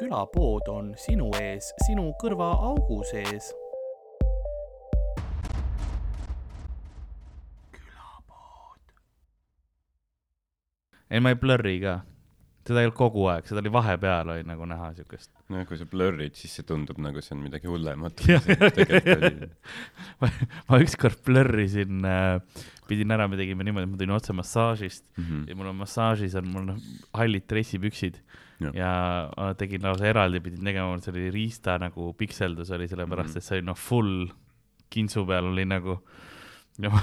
külapood on sinu ees, sinu kõrvaaugu sees. ei, ma ei blurri ka. seda ei olnud kogu aeg, seda oli vahepeal oli nagu näha siukest. no kui sa blurrid, siis see tundub nagu see on midagi hullemat. Tegelikult ma ükskord blurrisin äh,, pidin ära, me tegime niimoodi, et ma tulin otse massaažist oli. ja mul on massaažis on mul noh hallid dressipüksid Ja ma tegin lausa eraldi, pidin tegema, see oli riista nagu pikseldus oli sellepärast, Mhm. et see oli noh full kintsu peal oli nagu ja ma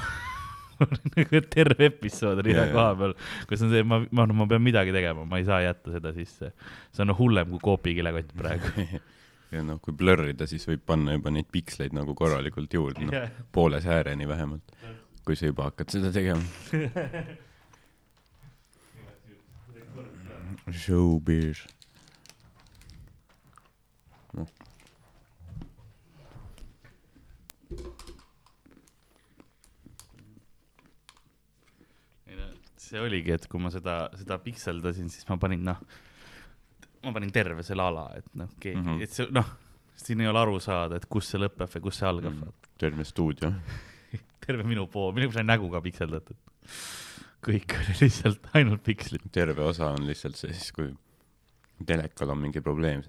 nagu terve episood oli ühe koha peal, kus on see, ma, ma, ma pean midagi tegema, ma ei saa jätta seda sisse. see on noh hullem kui koopikilekott praegu. ja noh, kui blurrida, siis võib panna juba neid piksleid nagu korralikult juurde, noh, poole sääreni vähemalt. kui sa juba hakkad seda tegema. Showbiz. see oligi, et kui ma seda, seda pikseldasin, siis ma panin noh, ma panin terve selle ala, et noh, keegi mm. -hmm. et see noh, siin ei ole aru saada, et kus see lõpeb või kus see algab mm. -hmm. terve stuudio. terve minu pool, minu sai nägu ka pikseldatud. Kõik oli lihtsalt ainult pikslid. terve osa on lihtsalt see siis, kui telekal on mingi probleem,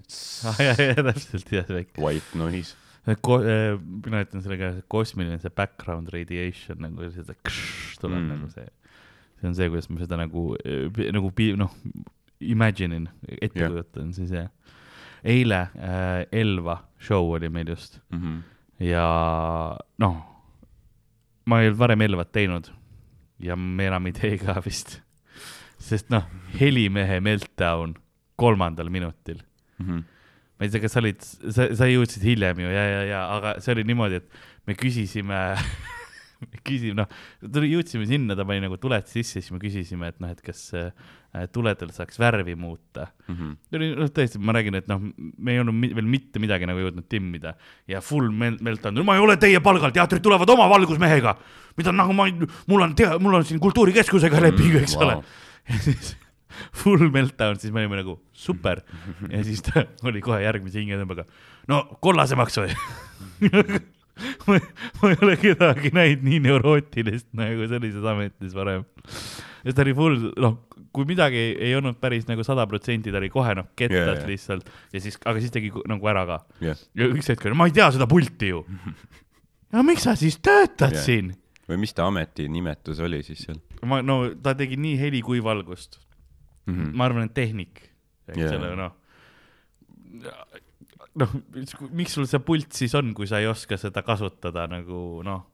ah,. jah, jah, täpselt, jah, väike. white noise. Ko-, mina ütlen sellega kosmiline see background radiation nagu seda kšš, tuleb Mm. nagu see, see on see, kuidas ma seda nagu, nagu pi- noh, imagine in, ette yeah. kujutan, siis jah. eile äh, Elva show oli meil just Mm -hmm. ja noh, ma ei olnud varem Elvat teinud ja me enam ei tee ka vist, sest noh, helimehe meltdown kolmandal minutil Mm -hmm. ma ei tea, kas sa olid, sa, sa jõudsid hiljem ju ja, ja, ja, aga see oli niimoodi, et me küsisime, küsisime, noh, jõudsime sinna, ta pani nagu tuled sisse, siis me küsisime, et noh, et kas äh, tuledel saaks värvi muuta. Mm -hmm. oli, noh, tõesti, ma räägin, et noh, me ei olnud mi veel mitte midagi nagu jõudnud timmida ja full mel-, meltdown, ma ei ole teie palgal, teatrid tulevad oma valgusmehega, mida nagu ma, mul on mul on siin kultuurikeskusega leping, eks Vau. ole. ja siis full meltdown, siis me olime nagu super ja siis ta oli kohe järgmise hingetõmbega, no kollasemaks või ma, ma ei ole kedagi näinud nii neurootilist nagu sellises ametis varem. ja ta oli full, noh, kui midagi ei, olnud päris nagu sada protsenti, ta oli kohe noh, kettas Jaa, yeah, yeah. lihtsalt ja siis, aga siis tegi nagu ära ka. jah, ja üks hetk oli, ma ei tea seda pulti ju. no miks sa siis töötad yeah. siin? või mis ta ametinimetus oli siis seal ma, no ta tegi nii heli kui valgust mm? -hmm. ma arvan, et tehnik, eks Jaa. ole, noh. noh, miks sul see pult siis on, kui sa ei oska seda kasutada nagu noh,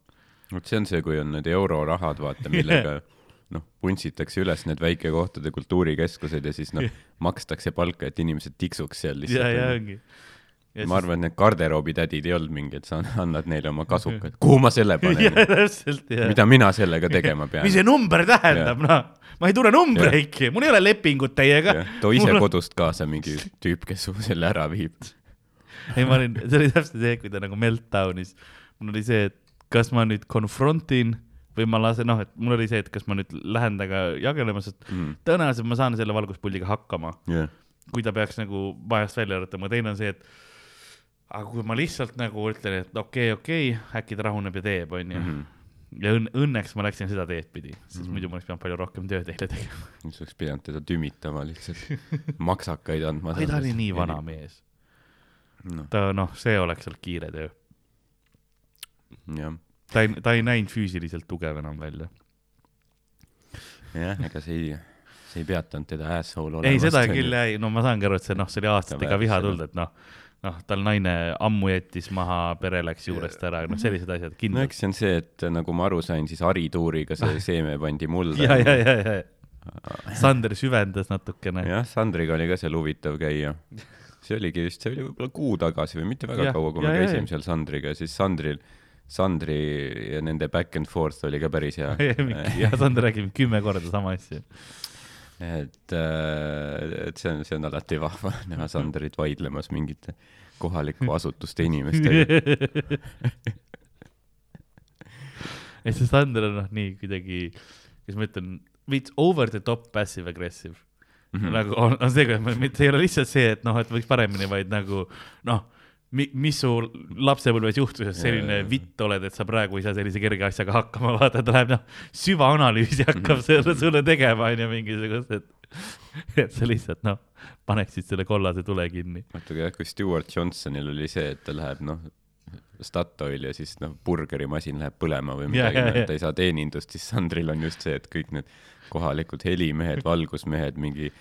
vot see on see, kui on need eurorahad, vaata, millega noh, puntsitakse üles need väikekohtade kultuurikeskused ja siis noh, makstakse palka, et inimesed tiksuks seal ja, ja lihtsalt. ongi. ma arvan, et need garderoobitädid ei olnud mingid, sa annad neile oma kasukad, kuhu ma selle ja panen, ja. mida mina sellega tegema pean mis. see number tähendab, noh, ma ei tunne numbreidki, mul ei ole lepingut teiega. too ise Mul kodust kaasa mingi tüüp, kes selle ära viib. ei, ma olin, see oli täpselt see, kui ta nagu meltdown'is. mul oli see, et kas ma nüüd confront in või ma lasen, noh, et mul oli see, et kas ma nüüd lähen temaga jagelema, sest Mm. tõenäoliselt ma saan selle valguspuldiga hakkama, jah, kui ta peaks nagu majast välja arutama, teine on see, et aga kui ma lihtsalt nagu ütlen, et okei okay,, okei okay,, äkki ta rahuneb ja teeb, onju. Mhm. ja õnn-, õnneks ma läksin seda teed pidi, sest Mhm. muidu ma oleks pidanud palju rohkem tööd eile tegema. siis oleks pidanud teda tümitama lihtsalt, maksakaid andma. ei, ta oli nii vana. mees. noh, ta noh, see oleks olnud kiire töö. jah, ta ei, ta ei näinud füüsiliselt tugev enam välja. jah, ega see ei, see ei peatanud teda asshole olemast. ei, seda küll. ei, no ma saangi aru, et see noh, see oli aastatega viha tulnud, et noh, noh, tal naine ammu jättis maha, pere läks juurest ära, noh, sellised asjad no kindlasti. eks see on see, et nagu ma aru sain, siis harituuriga see seeme pandi mulda. ja, ja, ja, ja Sander süvendas natukene. jah, Sandriga oli ka seal huvitav käia. see oligi vist, see oli võib-olla kuu tagasi või mitte väga Jah, kaua, kui ja, me ja, käisime ja. seal Sandriga ja siis Sandril, Sandri ja nende back and forth oli ka päris hea. ja Sander räägib kümme korda sama asja. et, et see on, see on alati vahva näha Sandrit vaidlemas mingite kohaliku asutuste inimestega. et see Sander on noh, nii kuidagi, kuidas ma ütlen, veits over the top passive aggressive. -hmm. nagu on, on see, mitte ei ole lihtsalt see, et noh, et võiks paremini, vaid nagu noh mi-, mis su lapsepõlves juhtus, et selline vitt oled, et sa praegu ei saa sellise kerge asjaga hakkama, vaata, ta läheb noh, süvaanalüüsi hakkab selle sulle tegema, onju, mingisugust, et et sa lihtsalt noh, paneksid selle kollase tule kinni. vaata, jah, kui Stewart Johnsonil oli see, et ta läheb noh, Statoil ja siis noh, burgerimasin läheb põlema või midagi, noh, ta ei saa teenindust, siis Sandril on just see, et kõik need kohalikud helimehed, valgusmehed, mingi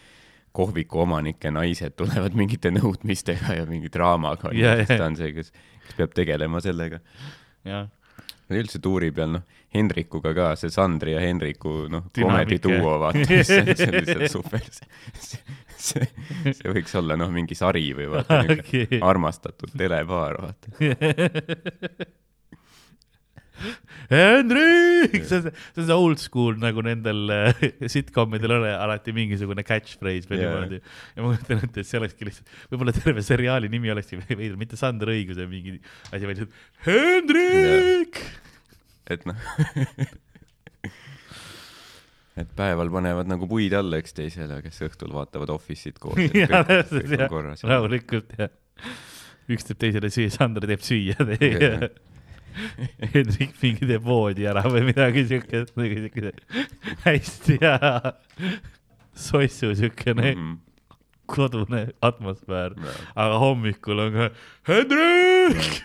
kohviku omanike naised tulevad mingite nõudmistega ja mingi draamaga ja. siis ta on see, kes, kes peab tegelema sellega. jah, üldse tuuri peal, noh, Hendrikuga ka, see Sandri ja Hendriku, noh, comedy duo, vaata, see on lihtsalt super. see, see, see võiks olla, noh, mingi sari või vaata, niisugune armastatud telepaar, vaata. Hendrik, see on see, on see old school nagu nendel äh, sitcomidel on alati mingisugune catchphrase või Jaa. niimoodi. ja ma ette, et see olekski lihtsalt, võib-olla terve seriaali nimi olekski veider, mitte Sander Õiguse mingi asi, vaid lihtsalt Hendrik. et noh et päeval panevad nagu puid alla üksteisele, kes õhtul vaatavad Office'it koos. rahulikult jah. üks teeb teisele süüa, Sander teeb süüa. Hendrik mingi teeb voodi ära või midagi siukest, nagu siukene hästi hea sossu siukene Mhm. kodune atmosfäär, aga hommikul on ka Hendrik.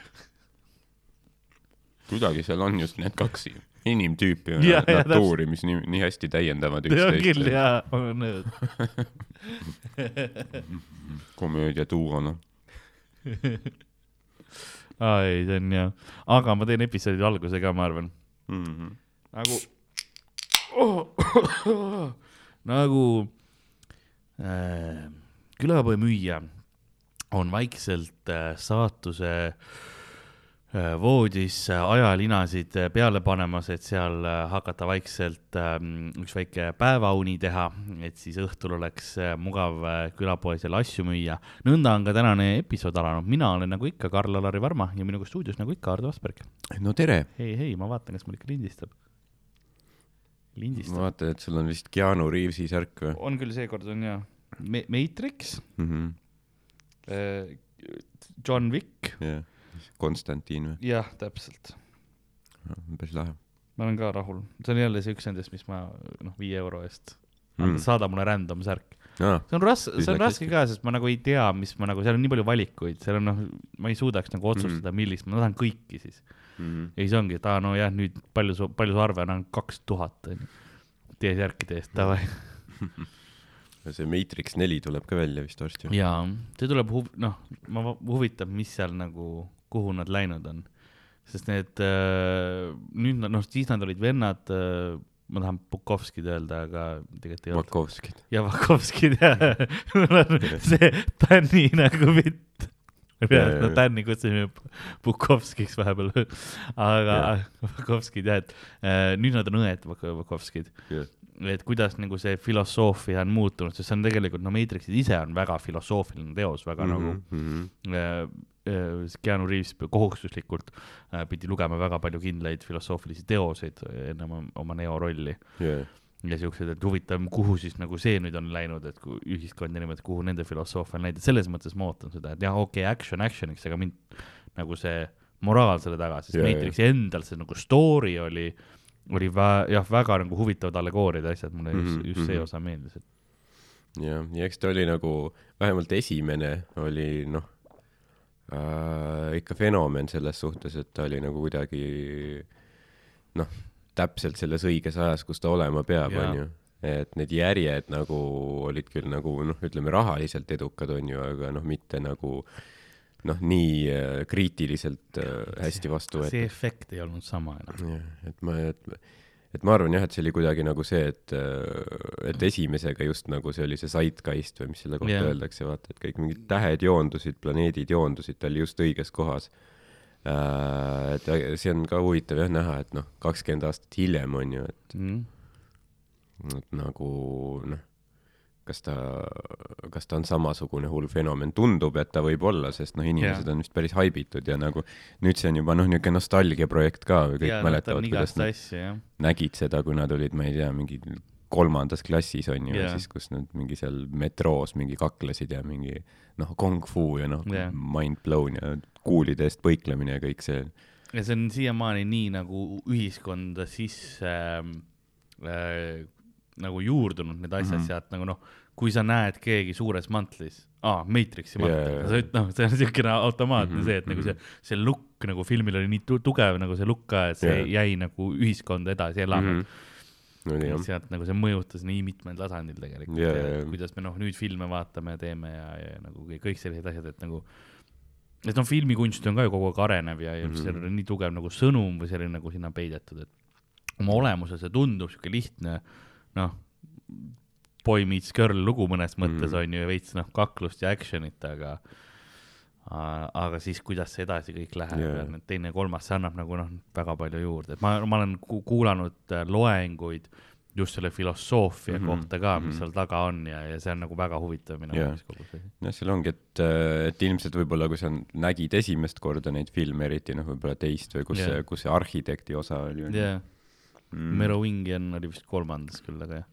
kuidagi seal on just need kaks inimtüüpi Jaa, jaa, natuuri, mis nii, nii hästi täiendavad on küll üksteist. jaa, olen nõus. komöödia duo, noh. aa ei, see on hea, aga ma teen episoodi alguse ka, ma arvan Mhm. nagu oh,, nagu äh, külapoemüüja on vaikselt äh, saatuse äh, voodis äh, ajalinasid äh, peale panemas, et seal äh, hakata vaikselt äh, üks väike päevauni teha, et siis õhtul oleks äh, mugav äh, külapoes jälle asju müüa. nõnda on ka tänane episood alanud, mina olen nagu ikka Karl-Alari Varma ja minuga stuudios nagu ikka Ardo Asperg. no tere, hei, hei, ma vaatan, kas mul ikka lindistab. ma lindistab. vaatan, et sul on vist Keanu Reavesi särk või on küll, seekord on jaa Me. Matrix mm? -hmm. äh,, John Wick, jah, Konstantin või? jah, täpselt. päris lahe ma olen ka rahul, see on jälle see üks nendest, mis ma noh, viie euro eest mm. saada mulle random särk. See on raske, see on raske ka, sest ma nagu ei tea, mis ma nagu, seal on nii palju valikuid, seal on noh, ma ei suudaks nagu otsustada mm., millist, ma tahan kõiki siis. mm -hmm. ja siis ongi, et aa, nojah, nüüd palju su, palju su arve on, kaks tuhat onju. tee särkide eest, davai. see Matrix neli tuleb ka välja vist varsti jaa, see tuleb huv-, noh, ma huvitab, mis seal nagu, kuhu nad läinud on. sest need äh,, nüüd nad, noh, siis nad olid vennad äh,, ma tahan Bukovskid öelda, aga tegelikult ei olnud. Makovskid. ja Vakovskid ja mul on see Tänni nagu vitt. Ja, no. Tänni kutsusime Bukovskiks vahepeal, aga Vakovskid jah, et äh, nüüd nad on õed Vakovskid. et kuidas nagu see filosoofia on muutunud, sest see on tegelikult, no Matrixid ise on väga filosoofiline teos, väga mm -hmm. nagu -hmm. äh, äh, Keanu Reaves kohustuslikult äh, pidi lugema väga palju kindlaid filosoofilisi teoseid enne oma, oma Neo rolli Yeah. ja siuksed, et huvitav, kuhu siis nagu see nüüd on läinud, et kui ühiskond ja niimoodi, kuhu nende filosoofia on läinud, et selles mõttes ma ootan seda, et jah, okei okay,, action action'iks, aga mind nagu see moraal selle taga, sest yeah. Matrixi endal see nagu story oli, oli vä-, jah, väga nagu huvitavad allegooriad ja asjad, mulle just, Mhm, just see mhm. osa meeldis, et jah, ja eks ta oli nagu, vähemalt esimene oli noh äh,, ikka fenomen selles suhtes, et ta oli nagu kuidagi noh, täpselt selles õiges ajas, kus ta olema peab, onju. et need järjed nagu olid küll nagu noh, ütleme rahaliselt edukad, onju, aga noh, mitte nagu noh, nii äh, kriitiliselt äh, hästi vastu see võetud. efekt ei olnud sama enam. jah, et ma, et, et ma arvan jah, et see oli kuidagi nagu see, et, et esimesega just nagu see oli see zeitgeist või mis selle kohta yeah. öeldakse, vaata, et kõik mingid tähed joondusid, planeedid joondusid, ta oli just õiges kohas. et see on ka huvitav jah näha, et noh, kakskümmend aastat hiljem on ju, et, Mm. et nagu noh, kas ta, kas ta on samasugune hull fenomen, tundub, et ta võib olla, sest noh, inimesed Jah. on vist päris haibitud ja nagu nüüd see on juba noh, niisugune nostalgiaprojekt ka, kõik nad mäletavad kuidas nad asja, nägid seda, kui nad olid, ma ei tea, mingi kolmandas klassis on ju yeah., siis kus nad mingi seal metroos mingi kaklesid ja mingi noh, kung fu ja noh yeah. mind blown ja kuulide eest põiklemine ja kõik see. ja see on siiamaani nii nagu ühiskonda sisse äh, nagu juurdunud need asjad mm. -hmm. sealt nagu noh, kui sa näed keegi suures mantlis, aa, Matrixi mantel yeah, jaa. sa ütled, noh, see on siukene automaatne mm -hmm, see, et nagu mhm. see, see lukk nagu filmil oli nii tu tugev nagu see lukk ka, et see yeah. jäi nagu ühiskonda edasi elama mm. oli -hmm. jah, sealt nagu see mõjutas nii mitmel tasandil tegelikult jaa, ja jaa. kuidas me noh, nüüd filme vaatame ja teeme ja, ja nagu kõik, sellised asjad, et nagu et noh, filmikunst on ka ju kogu aeg arenev ja, ja mm. -hmm. seal on nii tugev nagu sõnum või selline nagu sinna peidetud, et oma olemuses see tundub sihuke lihtne, noh, boy meets girl lugu mõnes mõttes Mhm. on ju ja veits noh, kaklust ja action'it, aga aga siis, kuidas see edasi kõik läheb Jaa. ja need teine ja kolmas, see annab nagu noh, väga palju juurde, et ma, ma olen ku kuulanud äh, loenguid just selle filosoofia mm -hmm. kohta ka, mis mhm. seal taga on ja, ja see on nagu väga huvitav minu meelest kogu see noh, seal ongi, et, et ilmselt võib-olla, kui sa nägid esimest korda neid filme, eriti noh, võib-olla teist või kus yeah. see, kus see arhitekti osa oli. jaa, mm. Merovingian oli vist kolmandas küll, aga jah.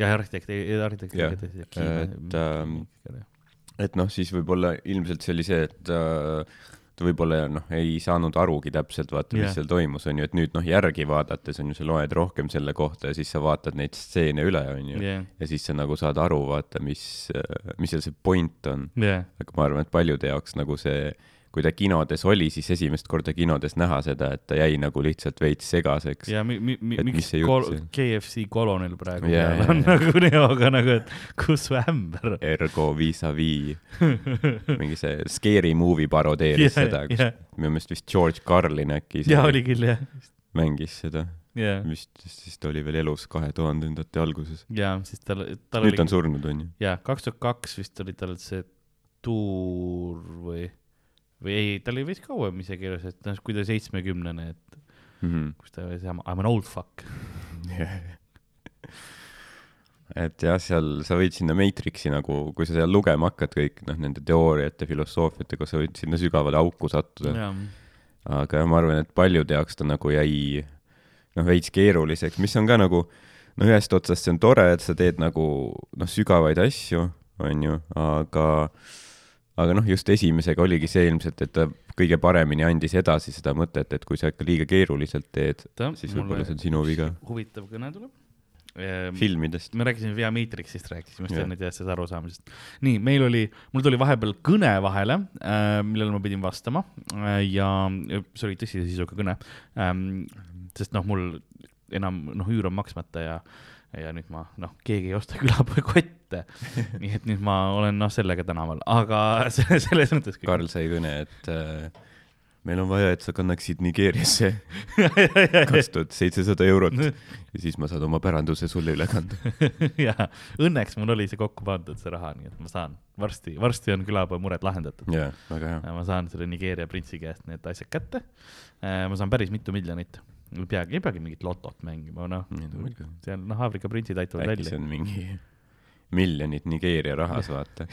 jah, arhitekt, arhitekt Jah, oli et, ähm, et noh, siis võib-olla ilmselt see oli see, et äh, ta võib-olla noh, ei saanud arugi täpselt vaata, mis Jah. seal toimus, on ju, et nüüd noh, järgi vaadates on ju, sa loed rohkem selle kohta ja siis sa vaatad neid stseene üle, on ju. jah, ja siis sa nagu saad aru, vaata, mis, mis seal see point on. jah, aga ma arvan, et paljude jaoks nagu see, kui ta kinodes oli, siis esimest korda kinodes näha seda, et ta jäi nagu lihtsalt veits segaseks. ja mi-, mi-, mi-, miks kol- KFC kolonel praegu Jaa, peal on jaa. nagu Neoga nagu, et kus su ämber. Ergo vis-a-vis mingi see Scary Movie parodeeris Jah, seda, jah. minu meelest vist George Carlin äkki jaa, oli küll jah, mängis seda, jaa, vist siis ta oli veel elus kahe tuhandendate alguses. jaa, siis tal, tal nüüd oli ta on surnud, onju. jaa, kaks tuhat kaks vist oli tal see tuur või, või ei, tal oli vist kauem isegi elus, et noh, kui ta seitsmekümnene, et Mhm. kus ta oli I m an old fuck. et jah, seal sa võid sinna Matrixi nagu, kui sa seal lugema hakkad kõik noh, nende teooriate, filosoofiatega, sa võid sinna sügavale auku sattuda. jaa, aga ma arvan, et paljude jaoks ta nagu jäi noh, veits keeruliseks, mis on ka nagu no ühest otsast see on tore, et sa teed nagu noh, sügavaid asju, onju, aga aga noh, just esimesega oligi see ilmselt, et ta kõige paremini andis edasi seda mõtet, et kui sa ikka liiga keeruliselt teed siis võib-olla see on sinu viga. huvitav kõne tuleb. Ehm, filmidest. me rääkisime Via Matrixist, rääkisime enne teadest arusaamisest. nii, meil oli, mul tuli vahepeal kõne vahele äh,, millele ma pidin vastama äh, ja see oli tõsise sisuga kõne sest noh, mul enam noh, üür on maksmata ja, ja nüüd ma noh, keegi ei osta külapoe kotte. nii et nüüd ma olen noh, sellega tänaval, aga se- selles mõttes. Karl sai kõne, et äh, meil on vaja, et sa kannaksid Nigeeriasse kaks tuhat seitsesada eurot ja siis ma saan oma päranduse sulle üle kanda. ja õnneks mul oli see kokku pandud, see raha, nii et ma saan varsti, varsti on külapoe mured lahendatud. jaa, väga hea. ma saan selle Nigeeria printsi käest need asjad kätte. ma saan päris mitu miljonit, ei peagi, ei peagi mingit lotot mängima, noh seal noh, Aafrika printsid aitavad äkki see välja. on mingi miljonid Nigeeria rahas, vaata.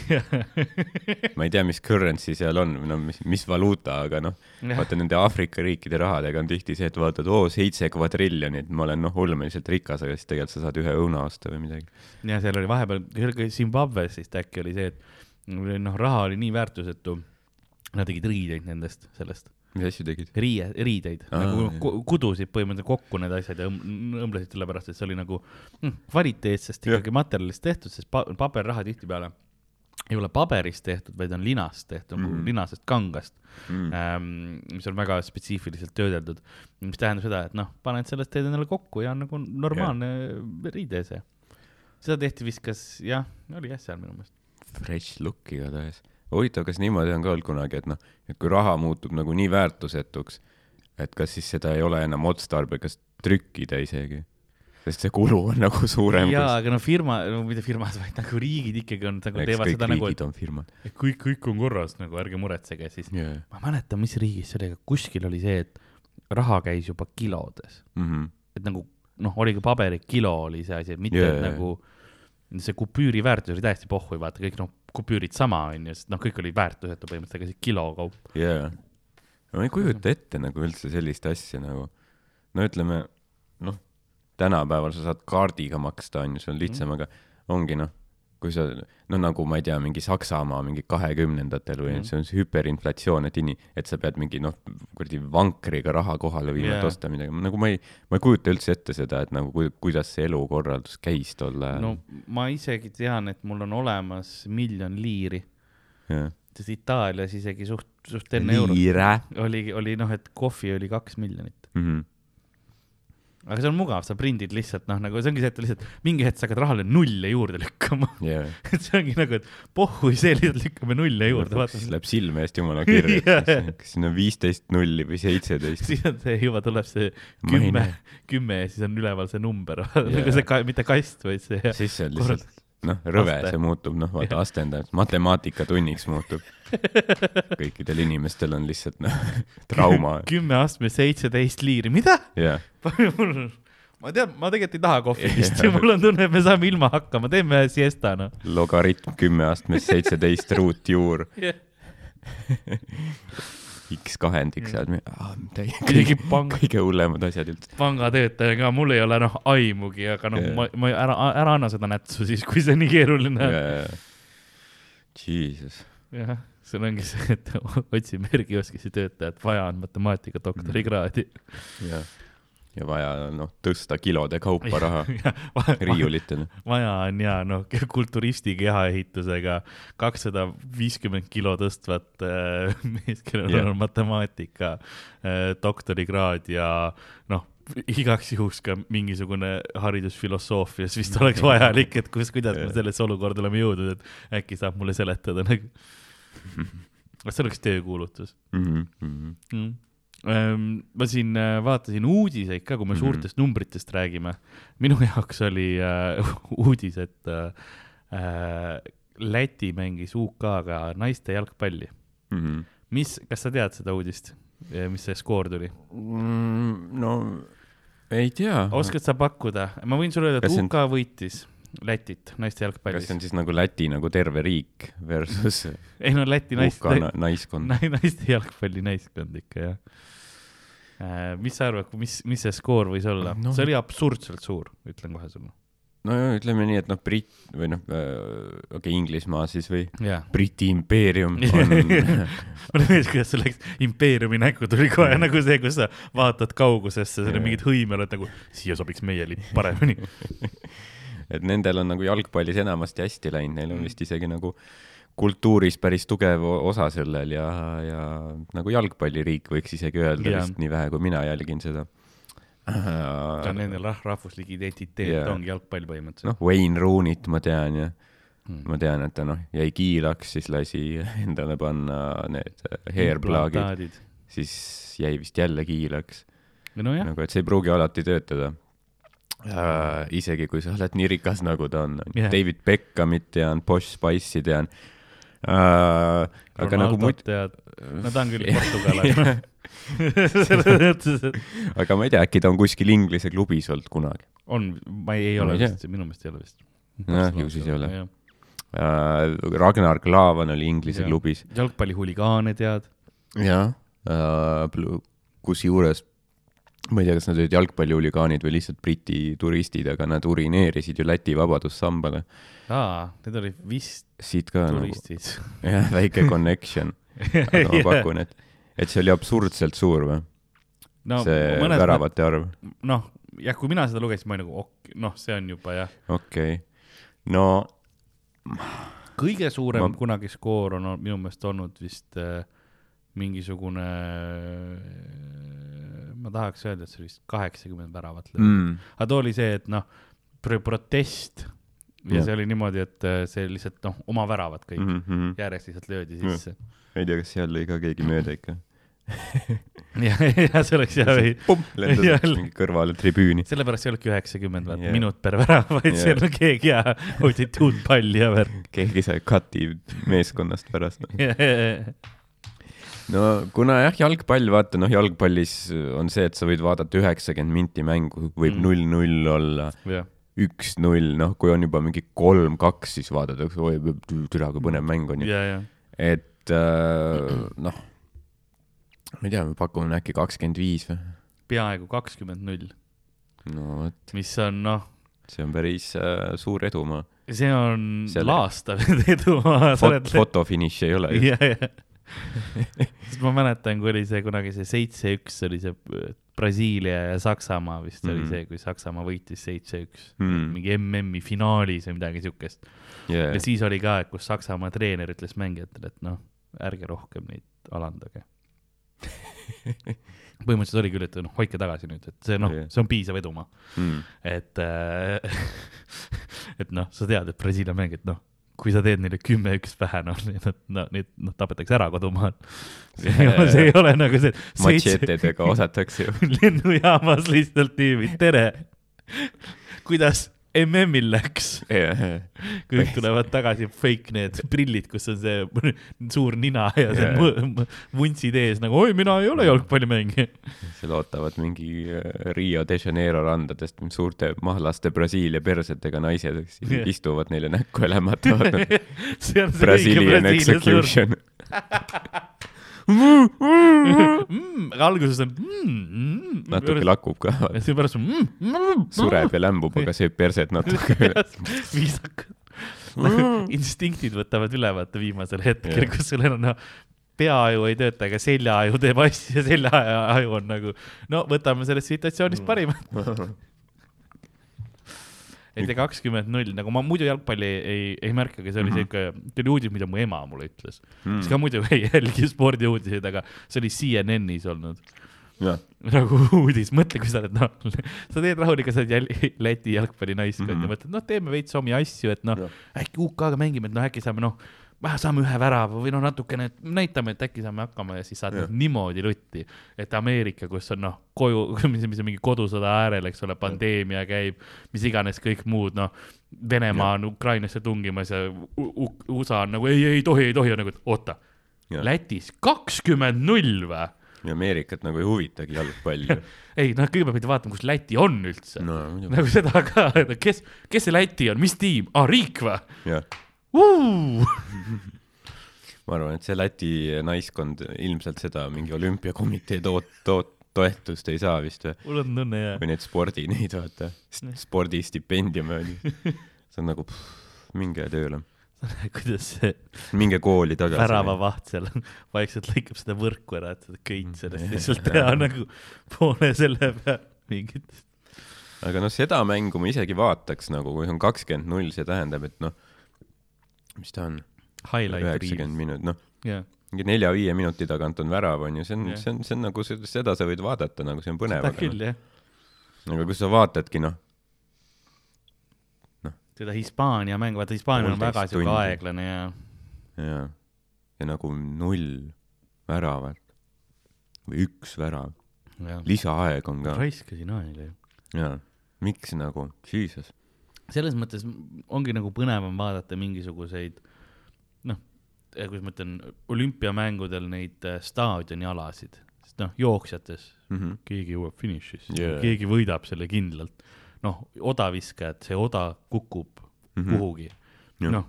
ma ei tea, mis currency seal on no mis, mis valuuta, aga noh, vaata nende Aafrika riikide rahadega on tihti see, et vaatad, oo, seitse kvadriljonit, ma olen noh, ulmeliselt rikas, aga siis tegelikult sa saad ühe õuna osta või midagi. ja seal oli vahepeal, Zimbabwe's vist äkki oli see, et noh, raha oli nii väärtusetu, nad tegid riideid nendest, sellest, mis asju tegid? riie, riideid Aa, nagu kudusid põhimõtteliselt kokku need asjad ja õm- õmblesid sellepärast, et see oli nagu mm, kvaliteetsest ikkagi materjalist tehtud, sest pa- paberraha tihtipeale ei ole paberist tehtud, vaid on linast tehtud mm, Mhm. -hmm. linasest kangast Mm. ähm,, mis on väga spetsiifiliselt töödeldud, mis tähendab seda, et noh, paned sellest teed endale kokku ja on nagu normaalne yeah. riide see. seda tehti vist kas, jah, oli jah seal minu meelest. Fresh look igatahes. huvitav, kas niimoodi on ka olnud kunagi, et noh, et kui raha muutub nagu nii väärtusetuks, et kas siis seda ei ole enam otstarbekas trükkida isegi? sest see kulu on nagu suurem jaa, aga no firma, no mitte firmad, vaid nagu riigid ikkagi on nagu eks teevad kõik seda nagu, riigid on firmad et kõik, kõik on korras nagu ärge muretsege, siis yeah.. ma ei mäleta, mis riigis see oli, aga kuskil oli see, et raha käis juba kilodes, Mm -hmm. et nagu noh, oligi paberi kilo oli see asi, et mitte yeah. jaa, nagu see kupüüri väärtus oli täiesti pohhui, vaata kõik noh, kupüürid sama onju, sest noh, kõik oli väärtusetu põhimõtteliselt, aga see kilo kaup. jaa. ma ei kujuta ette nagu üldse sellist asja nagu, no ütleme, noh, tänapäeval sa saad kaardiga maksta, on ju, see on lihtsam, aga ongi noh, kui sa, no nagu ma ei tea, mingi Saksamaa mingi kahekümnendatel või mm. see on see hüperinflatsioon, et ini-, et sa pead mingi noh, kuradi vankriga raha kohale viima yeah., et osta midagi, nagu ma ei, ma ei kujuta üldse ette seda, et nagu ku, kuidas see elukorraldus käis tol ajal no ma isegi tean, et mul on olemas miljon liiri, jah. sest Itaalias isegi suht, suht enne eurot liire oli, oli noh, et kohvi oli kaks miljonit. mm. -hmm. Aga see on mugav, sa prindid lihtsalt noh, nagu see ongi see, et lihtsalt mingi hetk sa hakkad rahale nulle juurde lükkama. yeah. et see ongi nagu, et pohhu see lihtsalt lükkame nulle juurde, vaata siis. läheb silme eest jumala kirja yeah. kas siin on viisteist nulli või seitseteist. siis on see juba tuleb see kümme kümme ja siis on üleval see number Jaa. nagu see ka,, mitte kast, vaid see. siis see on lihtsalt noh, rõve Aste. see muutub, noh vaata astendab, matemaatikatunn'iks muutub. kõikidel inimestel on lihtsalt noh, trauma. Kümme astme seitseteist liiri, mida? ja ma tean, ma tegelikult ei taha kohvi vist ja mul on tunne, et me saame ilma hakkama, teeme siesta noh. logaritm kümme astmes seitseteist ruutjuur X kahendik seal, isegi kõige, panga, kõige hullemad asjad üldse. pangatöötaja ka, mul ei ole noh aimugi, aga noh ma, ma ära, ära anna seda nätsu siis, kui see nii keeruline on. Jesus, jah, sul ongi see, et otsi märgioskisi töötajat, vaja on matemaatika doktorikraadi. jah. Ja vaja noh, tõsta kilode kaupa raha riiulitele. vaja on ja noh, kulturisti kehaehitusega kakssada viiskümmend kilo tõstvat äh, meest, kellel Jah. on matemaatika äh, doktorikraad ja noh, igaks juhuks ka mingisugune haridus filosoofias vist oleks vajalik, et kus, kuidas me sellesse olukorda oleme jõudnud, et äkki saab mulle seletada nagu. kas see oleks töökuulutus Mhm, mm.? Ma siin äh, vaatasin uudiseid ka, kui me Mhm. suurtest numbritest räägime. minu jaoks oli äh, uudis, et äh, äh, Läti mängis UK-ga naiste jalgpalli. mhm. mis, kas sa tead seda uudist, mis see skoor tuli? Mm, no ei tea. oskad sa pakkuda? ma võin sulle öelda, et Kas see on- UK võitis Lätit naiste kas jalgpallis see on. siis nagu Läti nagu terve riik versus ei no Läti naiste UK na- naiskond? Nai- naiste jalgpalli naiskond ikka jah. Mis sa arvad, mis, mis see skoor võis olla no.? see oli absurdselt suur, ütlen kohe sulle. no ütleme nii, et noh, Brit- või noh, okei okay,, Inglismaa siis või jaa. Briti impeerium on mulle meeldis, kuidas see läks, impeeriumi nägu tuli kohe nagu see, kus sa vaatad kaugusesse, seal on mingid hõimelad nagu, siia sobiks meie lipp paremini. et nendel on nagu jalgpallis enamasti hästi läinud, neil on vist isegi nagu kultuuris päris tugev osa sellel ja, ja nagu jalgpalliriik võiks isegi öelda Jaa. vist nii vähe, kui mina jälgin seda. ka nendel rah-, rahvuslik identiteet yeah. ongi jalgpall põhimõtteliselt noh, Wayne Rooney't ma tean ja Hmm. ma tean, et ta noh, jäi kiilaks, siis lasi endale panna need hairplug'id, Implantaadid. siis jäi vist jälle kiilaks. nojah, nagu, et see ei pruugi alati töötada uh,. isegi kui sa oled nii rikas, nagu ta on yeah.. David Beckhamit tean, Bosch Spice'i tean uh,. aga nagu Ronaldot muid, tead, no ta on küll portugalane. selles mõttes, et aga ma ei tea, äkki ta on kuskil Inglise klubis olnud kunagi on, ma ei, ei Ma ole ei tea. vist, minu meelest ei ole vist. Jah, ju siis ei ole.. uh,. Ragnar Klavan oli Inglise Jah. klubis. jalgpallihuligaane tead, jah uh,, kusjuures ma ei tea, kas nad olid jalgpallihuligaanid või lihtsalt Briti turistid, aga nad urineerisid ju Läti vabadussambale. aa, need olid vist siit ka nagu, turistid. jah, väike connection. aga ma pakun, et, et see oli absurdselt suur või no see mõttes, väravate arv. noh, jah, kui mina seda lugesin, ma olin nagu ok,, noh, see on juba jah, okei okay., no kõige suurem Ma- kunagi skoor on minu meelest olnud vist äh, mingisugune, ma tahaks öelda, et see oli vist kaheksakümmend väravat löödud mm.. mm, aga too oli see, et noh, protest ja Jah. see oli niimoodi, et äh, see lihtsalt noh, oma väravad kõik mm. mm, mm, järjest lihtsalt löödi Jah. sisse. ei tea, kas seal lõi ka keegi mööda ikka. ja, ja see oleks jah, lendas Jälle. mingi kõrvale tribüüni. sellepärast ei olnudki üheksakümmend Jah. yeah. minut per värav, vaid Jah. seal on keegi ja hoidsid uut palli ja värk. keegi sai cut'i meeskonnast pärast no. no kuna jah, jalgpall, vaata noh, jalgpallis on see, et sa võid vaadata üheksakümmend minti mängu, võib Mm. null-null olla, jah, üks-null, noh, kui on juba mingi kolm-kaks, siis vaadatakse, oi, türa, kui põnev mäng on ju. ja, ja et äh, noh, ma ei tea, me pakume äkki kakskümmend viis või? peaaegu kakskümmend null. no vot, mis on noh, see on päris äh, suur edumaa. see on Selle- laastav edu, sa Fot- fotofiniš ei ole ju. sest ma mäletan, kui oli see kunagi see seitse-üks oli see Brasiilia ja Saksamaa vist mm -hmm. oli Mhm. see, kui Saksamaa võitis seitse-üks Mm. mingi MM-i finaalis või midagi siukest. Yeah. ja siis oli ka, kus Saksamaa treener ütles mängijatele, et noh, ärge rohkem neid alandage. põhimõtteliselt oli küll, et noh, hoidke tagasi nüüd, et see noh Jah., see on piisav edumaa, Mm. et äh, et noh, sa tead, et Brasiilia mängijad, noh, kui sa teed neile kümme-üks pähe, noh, nad, no neid, noh, tapetakse ära kodumaal. see ei ole, nagu see seitse matšeetedega osatakse ju. lennujaamas lihtsalt tüübid, tere. kuidas MM-il läks? kõik tulevad tagasi, fake need prillid, kus on see suur nina ja see yeah. vuntsid ees nagu oi, mina ei ole jalgpallimängija. seal ootavad mingi äh, Rio de Janeiro randadest suurte mahlaste Brasiilia persetega naised, kes Jah. istuvad neile näkku ja lämmatavad. see on see õige Brazilian Brasiilia suur execution. mm,. aga alguses on mm, mm,. natuke lakub ka, ja seepärast on mm, mm, sureb ja lämbub, aga sööb perset natuke üle. viisakad. nagu instinktid võtavad üle, vaata viimasel hetkel kus sul enam noh, peaaju ei tööta, aga seljaaju teeb asju ja seljaaju on nagu no võtame sellest situatsioonist parimat. et ja kakskümmend null, nagu ma muidu jalgpalli ei, ei, ei märkagi, see oli Mhm. siuke, see oli uudis, mida mu ema mulle ütles mm.. siis ka muidu ei jälgi spordiuudiseid, aga see oli CNN-is olnud nagu uudis, mõtle, kui sa oled noh, sa teed rahulikult, sa oled jäl- Läti jalgpallinaiskond mm Mhm. -hmm. ja mõtled, noh, teeme veits omi asju, et noh äkki UK-ga mängime, et noh, äkki saame noh, vähe saame ühe värava või noh, natukene näitame, et äkki saame hakkama ja siis saad yeah. niimoodi lutti, et Ameerika, kus on noh, koju, mis, mis on mingi kodusõda äärel, eks ole, pandeemia käib, mis iganes kõik muud, noh, Venemaa on Ukrainasse tungimas ja USA on nagu ei, ei tohi, ei tohi, nagu oota. Lätis kakskümmend null või? ja Ameerikat nagu ei huvitagi jalgpall ju. ei, noh, kõigepealt pidi vaatama, kus Läti on üldse no.. nagu seda ka, kes, kes see Läti on, mis tiim ah,, riik või? ma arvan, et see Läti naiskond ilmselt seda mingi olümpiakomitee toot-, toot-, toetust ei saa vist või? mul on tunne ja või need spordi neid vaata, spordistipendiume on ju. see on nagu, minge tööle, kuidas see minge kooli tagasi. väravavaht seal vaikselt lõikab seda võrku ära, et seda köit sellest lihtsalt teha nagu poole selle peal mingit. aga noh, seda mängu ma isegi vaataks nagu, kui on kakskümmend null, see tähendab, et noh, mis ta on, üheksakümmend minutit, noh, jah, mingi nelja-viie minuti tagant on värav, on ju, see on Jah. see on, see on nagu, seda sa võid vaadata nagu, see on põnev, seda küll noh, jah. aga kui sa vaatadki noh, seda Hispaania mängu, vaata Hispaania on väga siuke aeglane ja ja, ja nagu null väravat. Või üks värav, lisaaeg on ka. Raiskasin aega ju. ja miks nagu, jesus, selles mõttes ongi nagu põnevam vaadata mingisuguseid noh, kuidas ma ütlen, olümpiamängudel neid äh, staadionialasid, sest noh, jooksjates mm. -hmm. keegi jõuab finišisse yeah., keegi võidab selle kindlalt. noh, odaviskajad, see oda kukub mm. -hmm. kuhugi Jah.. noh,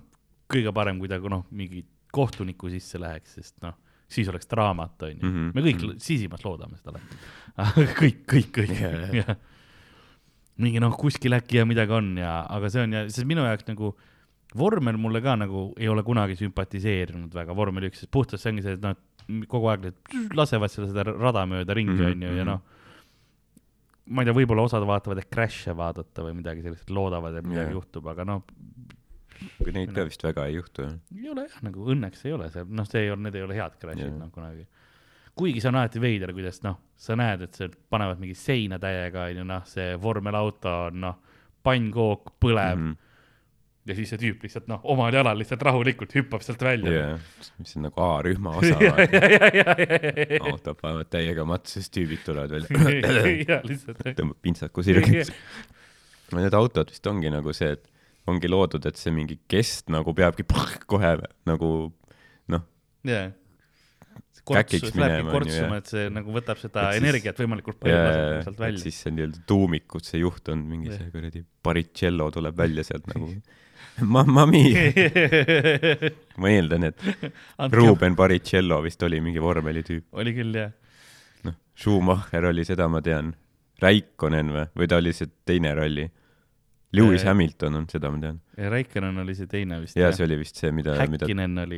kõige parem, kui ta noh, mingi kohtuniku sisse läheks, sest noh, siis oleks draamat, onju. Mhm. me kõik Mhm. sisimas loodame seda alati. kõik, kõik, kõik jah. Mingi noh, kuskil äkki ja midagi on ja, aga see on ja, sest minu jaoks nagu vormel mulle ka nagu ei ole kunagi sümpatiseerinud väga, vormel üks, sest puhtalt see ongi see, et noh, kogu aeg need lasevad seda, seda rada mööda ringi Mhm, onju ja mhm. noh, ma ei tea, võib-olla osad vaatavad, et crash'e vaadata või midagi sellist, loodavad, et midagi Jah. juhtub, aga noh, kui neid ka vist väga ei juhtu jah. ei ole jah, nagu õnneks ei ole see, noh, see ei ole, need ei ole head crash'id Jah. noh kunagi. Kuigi see on alati veider, kuidas noh, sa näed, et seal panevad mingi seina täiega onju, noh, see vormelauto on noh, pannkook põleb mm. -hmm. ja siis see tüüp lihtsalt noh, omal jalal lihtsalt rahulikult hüppab sealt välja. jah, mis on nagu A-rühma osa autod panevad täiega matsu, siis tüübid tulevad välja, tõmbab pintsaku sirgeks. Need autod vist ongi nagu see, et ongi loodud, et see mingi kest nagu peabki kohe nagu noh, jah. Kortsus lähebki kortsuma, et see nagu võtab seda Et siis- energiat võimalikult palju laseb sealt välja. siis see nii-öelda tuumikud, see juht on mingi Jah. see kuradi Baricello tuleb välja sealt nagu Mamma mia, ma eeldan, et Ruben Baricello vist oli mingi vormelitüüp. oli küll jah. noh, Schumacher oli, seda ma tean. Raikkonen või, või ta oli see teine ralli? Lewis Äh, Hamilton on, seda ma tean. Raikkonen oli see teine vist ja see oli vist see, mida, mida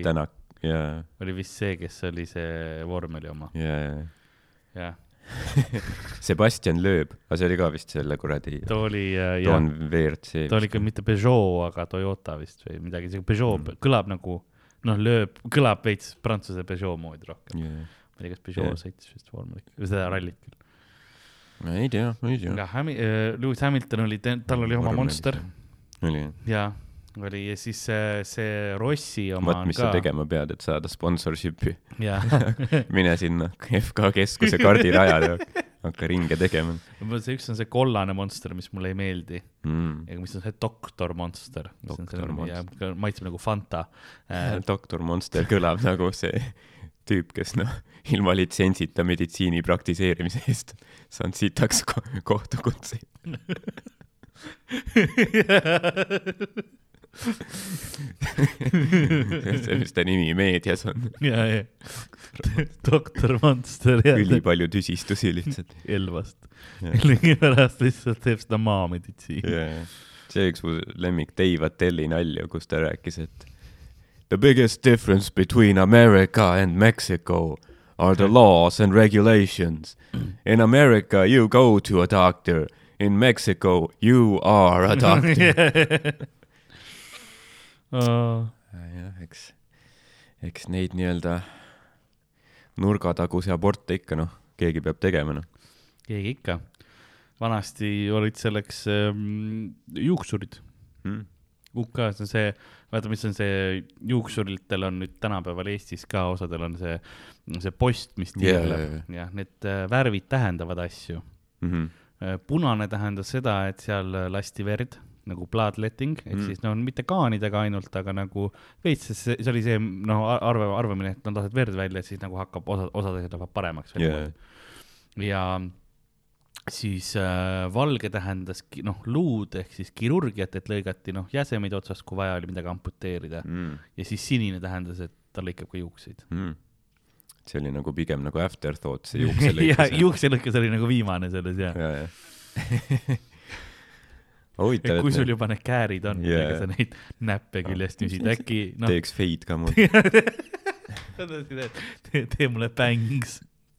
Tänak ja, oli vist see, kes oli see vormeli oma, ja jah. Sebastian Loeb, aga see oli ka vist selle kuradi ta oli äh, jah, ta oli ikka mitte Peugeot, aga Toyota vist või midagi, see Peugeot mm. kõlab nagu noh, lööb, kõlab veits prantsuse Peugeot moodi rohkem. yeah.. ma ei tea, kas Peugeot Jah. sõitis vist vormelit või seda rallit küll. ma ei tea, ma ei tea. aga Hami-, Lewis Hamilton oli, tal oli oma Monster. oli jah. ja oli ja siis see, see Rossi oma vot, mis sa ka. tegema pead, et saada sponsorship'i. mine sinna FK keskuse kardirajale, hakka ringe tegema see üks on see kollane Monster, mis mulle ei meeldi mm.. ja mis on see Doktor Monster. Maitseb nagu Fanta doktor Monster kõlab nagu see tüüp, kes noh, ilma litsentsita meditsiini praktiseerimise eest saanud sitaks ko kohtukutseid. see, mis ta nimi meedias on, ja, ja Doktor Monster ülipalju tüsistusi lihtsalt Elvast. Millegipärast lihtsalt teeb seda maameditsiini. see üks mu lemmik Dave Atteli nalju, kus ta rääkis, et The biggest difference between America and Mexico are the laws and regulations. In America you go to a doctor, in Mexico you are a doctor. jah, eks, eks neid nii-öelda nurgatagusi aborte ikka noh, keegi peab tegema noh. keegi ikka. vanasti olid selleks ähm, juuksurid. Mm. UK-s on see, vaata, mis on see, juuksuritel on nüüd tänapäeval Eestis ka, osadel on see, see post, mis tiirleb jaa, jaa. jah, need äh, värvid tähendavad asju. Mm -hmm. punane tähendas seda, et seal lasti verd nagu bloodletting, ehk Mm. siis no mitte kaanidega ainult, aga nagu veits, see, see oli see noh, arve, arvamine, et nad lasevad verd välja, siis nagu hakkab osa, osad asjad lähevad paremaks Yeah. ja siis äh, valge tähendas noh, luud ehk siis kirurgiat, et lõigati noh, jäsemeid otsast, kui vaja oli midagi amputeerida mm.. ja siis sinine tähendas, et ta lõikab ka juukseid. Mm. see oli nagu pigem nagu afterthought, see ja juukselõikus. juukselõikus oli nagu viimane selles ja, ja, ja. Et kui sul juba need käärid on yeah., ega sa neid näppe küljest nüsid, äkki noh, teeks fade ka mul. tee, tee mulle bängs,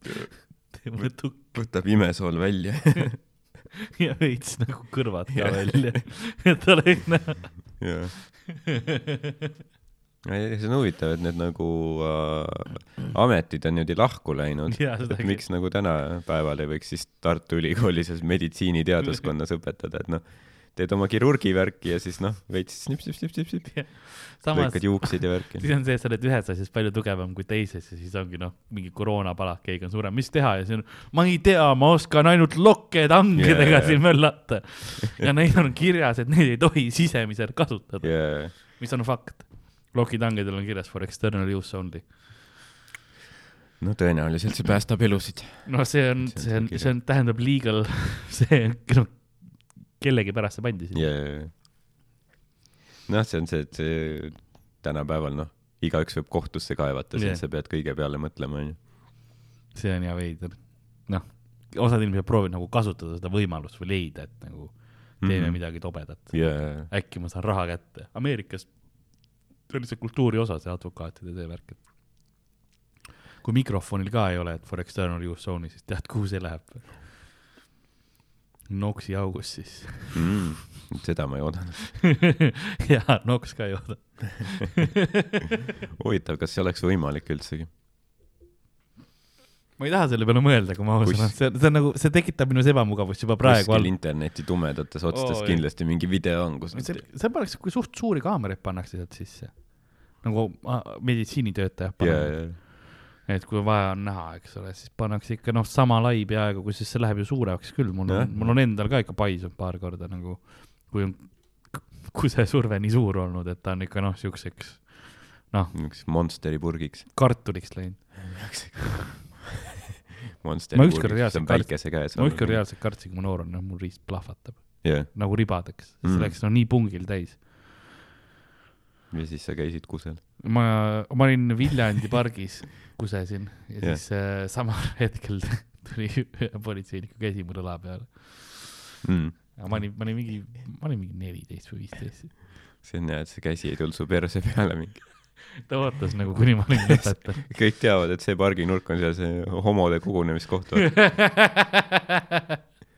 tee mulle tukk võtab imesool välja. ja veits nagu kõrvad ka yeah. välja, et oleks näha. jah. see on huvitav, et need nagu äh, ametid on niimoodi lahku läinud. Miks nagu tänapäeval ei võiks siis Tartu Ülikoolis meditsiiniteaduskonnas õpetada, et noh, teed oma kirurgi värki ja siis noh, veits snip-snip-snip-snip-snip, samas lõikad juukseid ja värki. siis on see, et sa oled ühes asjas palju tugevam kui teises ja siis ongi noh, mingi koroonapalak, keegi on suurem, mis teha ja siis on, ma ei tea, ma oskan ainult lokke tangidega Jaa. yeah. siin möllata. ja neil on kirjas, et neid ei tohi sisemiselt kasutada yeah., mis on fakt. lokitangidel on kirjas for external use only. no tõenäoliselt see päästab elusid. no see on, See on see on on, tähendab legal, see, noh, kellegi pärast see pandi sinna yeah.. noh, see on see, et see tänapäeval noh, igaüks võib kohtusse kaevata, Jah. siis sa pead kõige peale mõtlema, onju. see on ja veider. noh, osad inimesed proovivad nagu kasutada seda võimalust või leida, et nagu teeme mm. -hmm. midagi tobedat. jaa, äkki ma saan raha kätte. Ameerikas see oli see kultuuri osa, see advokaatide see värk, et kui mikrofonil ka ei ole, et for external use only, siis tead, kuhu see läheb? Noksi augus siis. mm, seda ma ei oodanud. jaa, Noks ka ei ooda. huvitav, kas see oleks võimalik üldsegi? ma ei taha selle peale mõelda, kui ma aus olen, see, see on nagu, see tekitab minus ebamugavust juba praegu kuskil interneti tumedates otsades Oo, oh, kindlasti mingi video on, kus see, see pannakse, kui suht suuri kaameraid pannakse sealt sisse. nagu meditsiinitöötajad ja, panevad ja, et kui vaja on näha, eks ole, siis pannakse ikka noh, sama lai peaaegu, kusjuures see läheb ju suuremaks küll, mul on, mul on endal ka ikka paisunud paar korda nagu, kui on kusesurve nii suur olnud, et ta on ikka noh, siukseks üks Monsteri purgiks. kartuliks läinud. Monsteri purgiks, see on päikese käes. ma ükskord reaalselt kartsin, kui ma noor olin, noh mul riist plahvatab jah, nagu ribadeks, Mm. see läks no nii pungil täis. Ja siis sa käisid kusel. ma, ma olin Viljandi pargis, kusesin ja Jah. siis äh, samal hetkel tuli politseiniku käsi mul õla peale. mm.. aga ma olin, ma olin mingi, ma olin mingi neliteist või viisteist. see on hea, et see käsi ei tulnud su perse peale mingi. ta ootas nagu, kuni ma olin lõpetanud. kõik teavad, et see parginurk on seal see homode kogunemiskoht.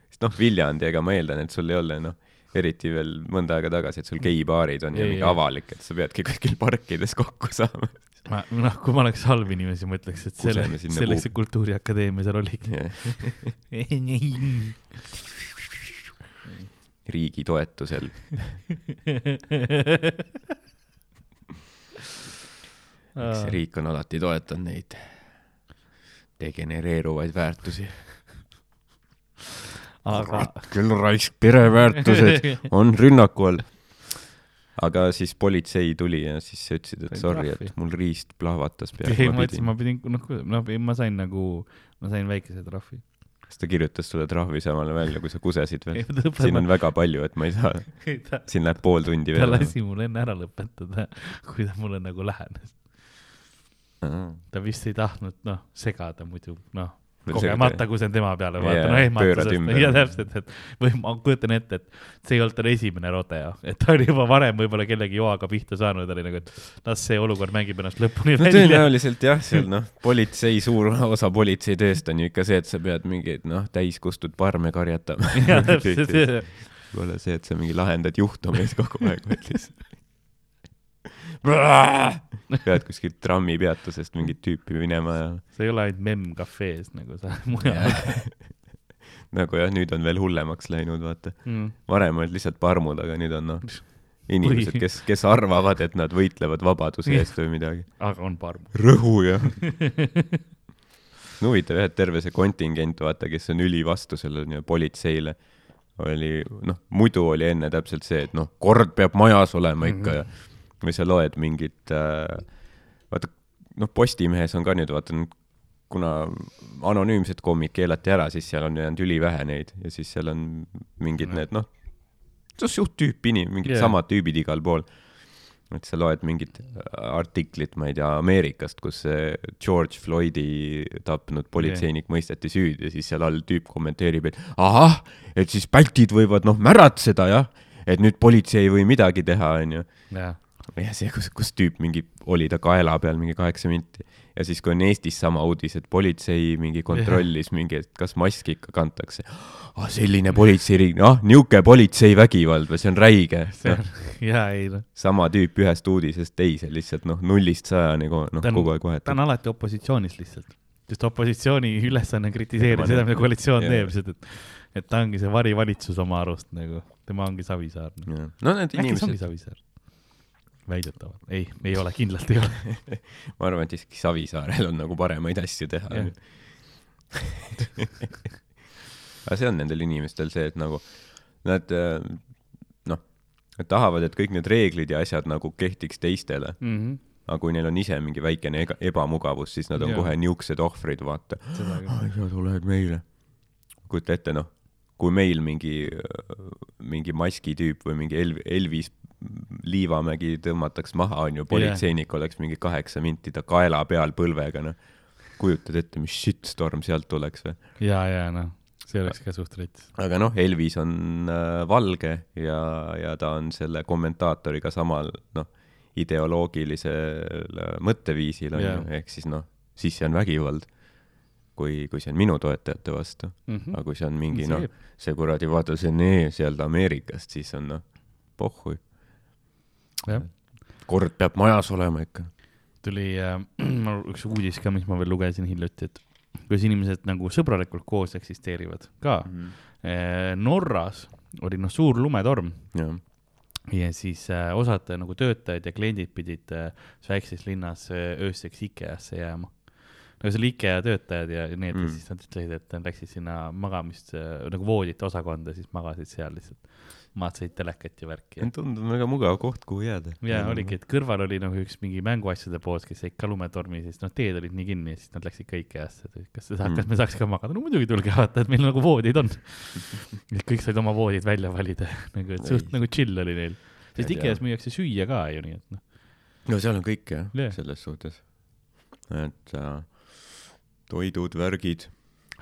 sest noh, Viljandi, ega ma eeldan, et sul ei ole noh, eriti veel mõnda aega tagasi, et sul geibaarid on ja Ei, mingi avalik, et sa peadki kuskil parkides kokku saama. ma, noh, kui ma oleks halb inimesi, ma ütleks, et selle selleks see Kultuuriakadeemia seal oligi. riigi toetusel. eks riik on alati toetanud neid degenereeruvaid väärtusi. Aga küll raisk pereväärtused on rünnaku all. aga siis politsei tuli ja siis ütlesid, et sorry, et mul riist plahvatas peale. ei, ma ütlesin, ma pidin, noh, noh, ma sain nagu, ma sain väikese trahvi. kas ta kirjutas sulle trahvi samale välja, kui sa kusesid veel ta siin on väga palju, et ma ei saa, ta, siin läheb pool tundi ta veel. lasi mul enne ära lõpetada, kui ta mulle nagu lähenes. ta vist ei tahtnud, noh, segada muidu, noh, kogemata, kui see on tema peale, vaata yeah,, no pöörad ehmatusest ja täpselt, et või ma kujutan ette, et see ei olnud tal esimene rodeo, et ta oli juba varem võib-olla kellegi joaga pihta saanud, oli nagu, et las see olukord mängib ennast lõpuni no välja. tõenäoliselt jah, seal noh, politsei, suur osa politsei tööst on ju ikka see, et sa pead mingeid noh, täiskustud parme karjatama. Pole see, et sa mingi lahendad juhtumeid kogu aeg, vaid lihtsalt pead kuskilt trammipeatusest mingit tüüpi minema ja see ei ole ainult memm kafees nagu sa mujal nagu jah, nüüd on veel hullemaks läinud, vaata. mm.. varem olid lihtsalt parmud, aga nüüd on noh, inimesed, kes, kes arvavad, et nad võitlevad vabaduse eest või midagi. aga on parm. rõhu ja no huvitav jah, et terve see kontingent, vaata, kes on ülivastu sellele nii-öelda politseile, oli noh, muidu oli enne täpselt see, et noh, kord peab majas olema ikka ja või sa loed mingit äh,, vaata noh, Postimehes on ka nüüd vaata, kuna anonüümsed kommid keelati ära, siis seal on jäänud ülivähe neid ja siis seal on mingid need noh, suht tüüp inim-, mingid yeah. samad tüübid igal pool et sa loed mingit artiklit, ma ei tea, Ameerikast, kus George Floydi tapnud politseinik yeah. mõisteti süüdi ja siis seal all tüüp kommenteerib, et ahah, et siis pätid võivad noh märatseda jah, et nüüd politsei ei või midagi teha, onju. jah, ja see, kus, kus tüüp mingi oli ta kaela peal mingi kaheksa minti ja siis, kui on Eestis sama uudis, et politsei mingi kontrollis mingi, et kas maski ikka kantakse. ah selline politseiriik, ah niuke politseivägivald või see on räige. see on, ja ei noh, sama tüüp ühest uudisest teise lihtsalt noh, nullist sajani ko- noh Ta kogu aeg ta vahetab. on alati opositsioonis lihtsalt. sest opositsiooni ülesanne on kritiseerida seda, mida koalitsioon jaa. teeb, lihtsalt et, et ta ongi see varivalitsus oma arust nagu, tema ongi Savisaar no.. no need äkki see ongi inimesed, Savisaar? väidetavalt, ei, ei ole, kindlalt ei ole. ma arvan, et isegi Savisaarel on nagu paremaid asju teha aga see on nendel inimestel see, et nagu nad äh, noh, nad tahavad, et kõik need reeglid ja asjad nagu kehtiks teistele, Mhm. aga kui neil on ise mingi väikene ebamugavus, siis nad on Jaa. kohe niisugused ohvrid, vaata. sa tuled meile. kujuta ette, noh, kui meil mingi, mingi maskitüüp või mingi Elv-, Elvis Liivamägi tõmmataks maha, onju, politseinik oleks mingi kaheksa minti ta kaela peal põlvega, noh. kujutad ette, mis shitstorm sealt tuleks või? ja, ja noh, see oleks ka suht rets. aga noh, Elvis on äh, valge ja, ja ta on selle kommentaatoriga samal, noh, ideoloogilisel mõtteviisil onju Jaa. ehk siis noh, siis see on vägivald. kui, kui see on minu toetajate vastu, Mhm. aga kui see on mingi noh, see kuradi, vaata see nee sealt Ameerikast, siis on noh, pohhui. kord peab majas olema ikka. tuli äh, üks uudis ka, mis ma veel lugesin hiljuti, et kuidas inimesed nagu sõbralikult koos eksisteerivad ka mm. -hmm. Norras oli noh, suur lumetorm jah, ja siis äh, osad äh, nagu töötajad ja kliendid pidid äh, väikses linnas äh, ööseks IKEA-sse jääma. No seal IKEA töötajad ja need Mm. siis nad ütlesid, et nad läksid sinna magamist äh, nagu voodite osakonda, siis magasid seal lihtsalt. vaatasid telekat ja värki tundub väga mugav koht, kuhu jääda. ja oligi, et kõrval oli nagu üks mingi mänguasjade pood, kes jäid ka lumetormi, siis noh, teed olid nii kinni ja siis nad läksid ka IKEA-sse, et kas te saate, Mm. kas me saaks ka magada, no muidugi tulge vaata, et meil nagu voodid on. et kõik said oma voodid välja valida, nagu et suht nagu chill oli neil. sest. IKEA-s müüakse süüa ka ju, nii et noh, no seal on kõik jah Jah. selles suhtes. et äh, toidud, värgid.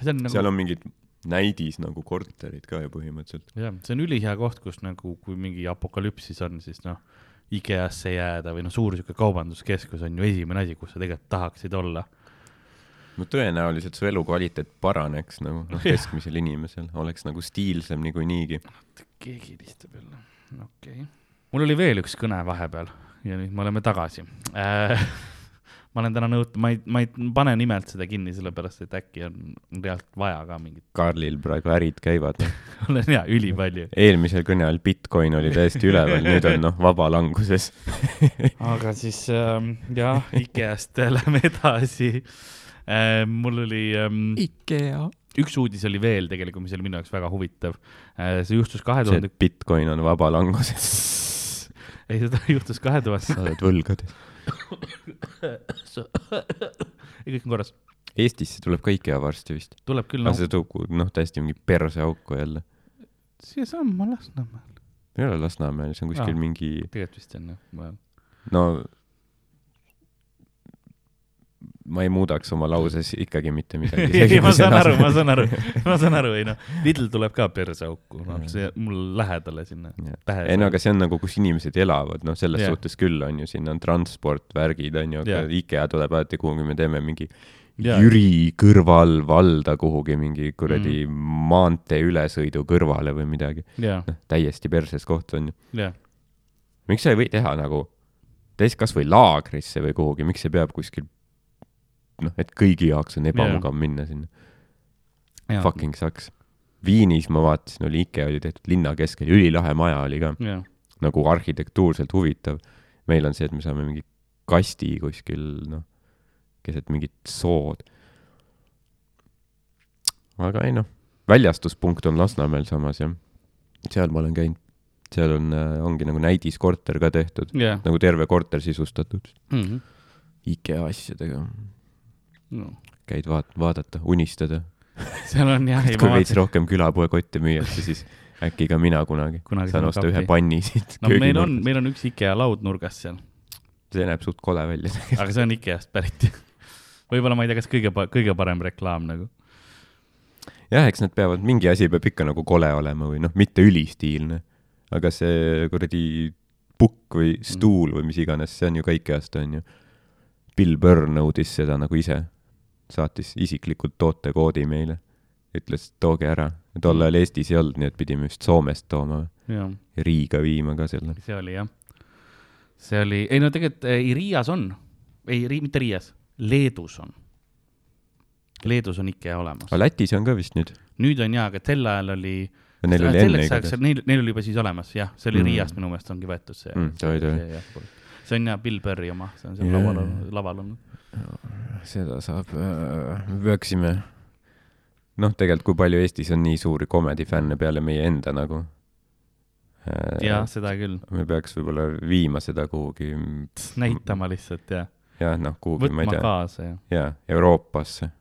nagu seal on mingid näidis nagu korterid ka ju põhimõtteliselt. jah, see on ülihea koht, kus nagu, kui mingi apokalüpsis on, siis noh, IKEA-sse jääda või noh, suur sihuke kaubanduskeskus on ju esimene asi, kus sa tegelikult tahaksid olla. no tõenäoliselt su elukvaliteet paraneks nagu noh, keskmisel inimesel oleks nagu stiilsem niikuinii. keegi helistab jälle, okei okay.. mul oli veel üks kõne vahepeal ja nüüd me oleme tagasi äh. ma olen täna nõut-, ma ei, ma ei pane nimelt seda kinni, sellepärast et äkki on reaalselt vaja ka mingit, Karlil praegu ärid käivad olen hea, ülipalju. eelmisel kõne ajal Bitcoin oli täiesti üleval, nüüd on noh, vabalanguses. aga siis ähm, jah, IKEA-st lähme edasi äh,. mul oli ähm, IKEA. üks uudis oli veel tegelikult, mis oli minu jaoks väga huvitav äh,. see juhtus kahe see, tuhande et, Bitcoin on vabalanguses. ei seda juhtus kahe tuhande, sa oled võlgades. ei kõik on korras, Eestisse tuleb ka IKEA varsti vist. tuleb küll aga noh, see toob noh, täiesti mingi perseauku jälle. siiasamma Lasnamäel, ei ole Lasnamäel, see on kuskil Aa. mingi, tegelikult vist on jah mujal. no ma ei muudaks oma lauses ikkagi mitte midagi. ei, ma saan aru, ma saan aru, ma saan aru, ei noh, Lidl tuleb ka perseauku, noh, see mul lähedale sinna. ei no aga see on nagu, kus inimesed elavad, noh, selles yeah. suhtes küll on ju, siin on transport, värgid on ju, aga yeah. IKEA tuleb alati kuhugi, me teeme mingi yeah. Jüri kõrval valda kuhugi mingi kuradi mm. maantee ülesõidu kõrvale või midagi. noh, täiesti perses koht on ju. miks sa ei või teha nagu, teist kasvõi laagrisse või kuhugi, miks see peab kuskil noh, et kõigi jaoks on ebamugav yeah. minna sinna. Fucking sucks. Viinis ma vaatasin, oli IKEA oli tehtud linna keskel, ülilahe maja oli ka, jaa, nagu arhitektuurselt huvitav. meil on see, et me saame mingi kasti kuskil noh, keset mingit sood. aga ei noh, väljastuspunkt on Lasnamäel samas jah, seal ma olen käinud, seal on, ongi nagu näidiskorter ka tehtud, jaa. nagu terve korter sisustatud Mhm. IKEA asjadega, no käid vaat-, vaadata, unistada. seal on jah, kui veits rohkem külapoekotte müüakse, siis äkki ka mina kunagi, Kunagi saan osta appi. ühe panni siit no meil on, meil on üks IKEA laud nurgas seal, see näeb suht kole välja aga see on IKEA-st pärit. võib-olla ma ei tea, kas kõige, kõige parem reklaam nagu. jah, eks nad peavad, mingi asi peab ikka nagu kole olema või noh, mitte ülistiilne. aga see kuradi pukk või stuul või mis iganes, see on ju ka IKEA-st on ju. Bill Burr nõudis seda nagu ise, saatis isiklikult tootekoodi meile, ütles tooge ära. tol ajal Eestis ei olnud, nii et pidime vist Soomest tooma ja Riiga viima ka selle. see oli jah. see oli, ei no tegelikult ei, Riias on, ei, mitte Riias, Leedus on. Leedus on IKEA olemas aga. Lätis on ka vist nüüd? nüüd on jaa, aga sel ajal oli. Neil oli enne igatahes. neil, neil oli juba siis olemas, jah, see oli Mm. Riiast minu meelest ongi võetud see Mm, see on jah Bill Burri oma, see on seal Jaa. laval laval olnud. Seda saab, me peaksime, noh, tegelikult kui palju Eestis on nii suuri comedy fänne peale meie enda nagu. jah, seda küll, me peaks võib-olla viima seda kuhugi, näitama lihtsalt ja jah, noh, kuhugi, ma ei võtma tea, kaasa ja jaa, Euroopasse,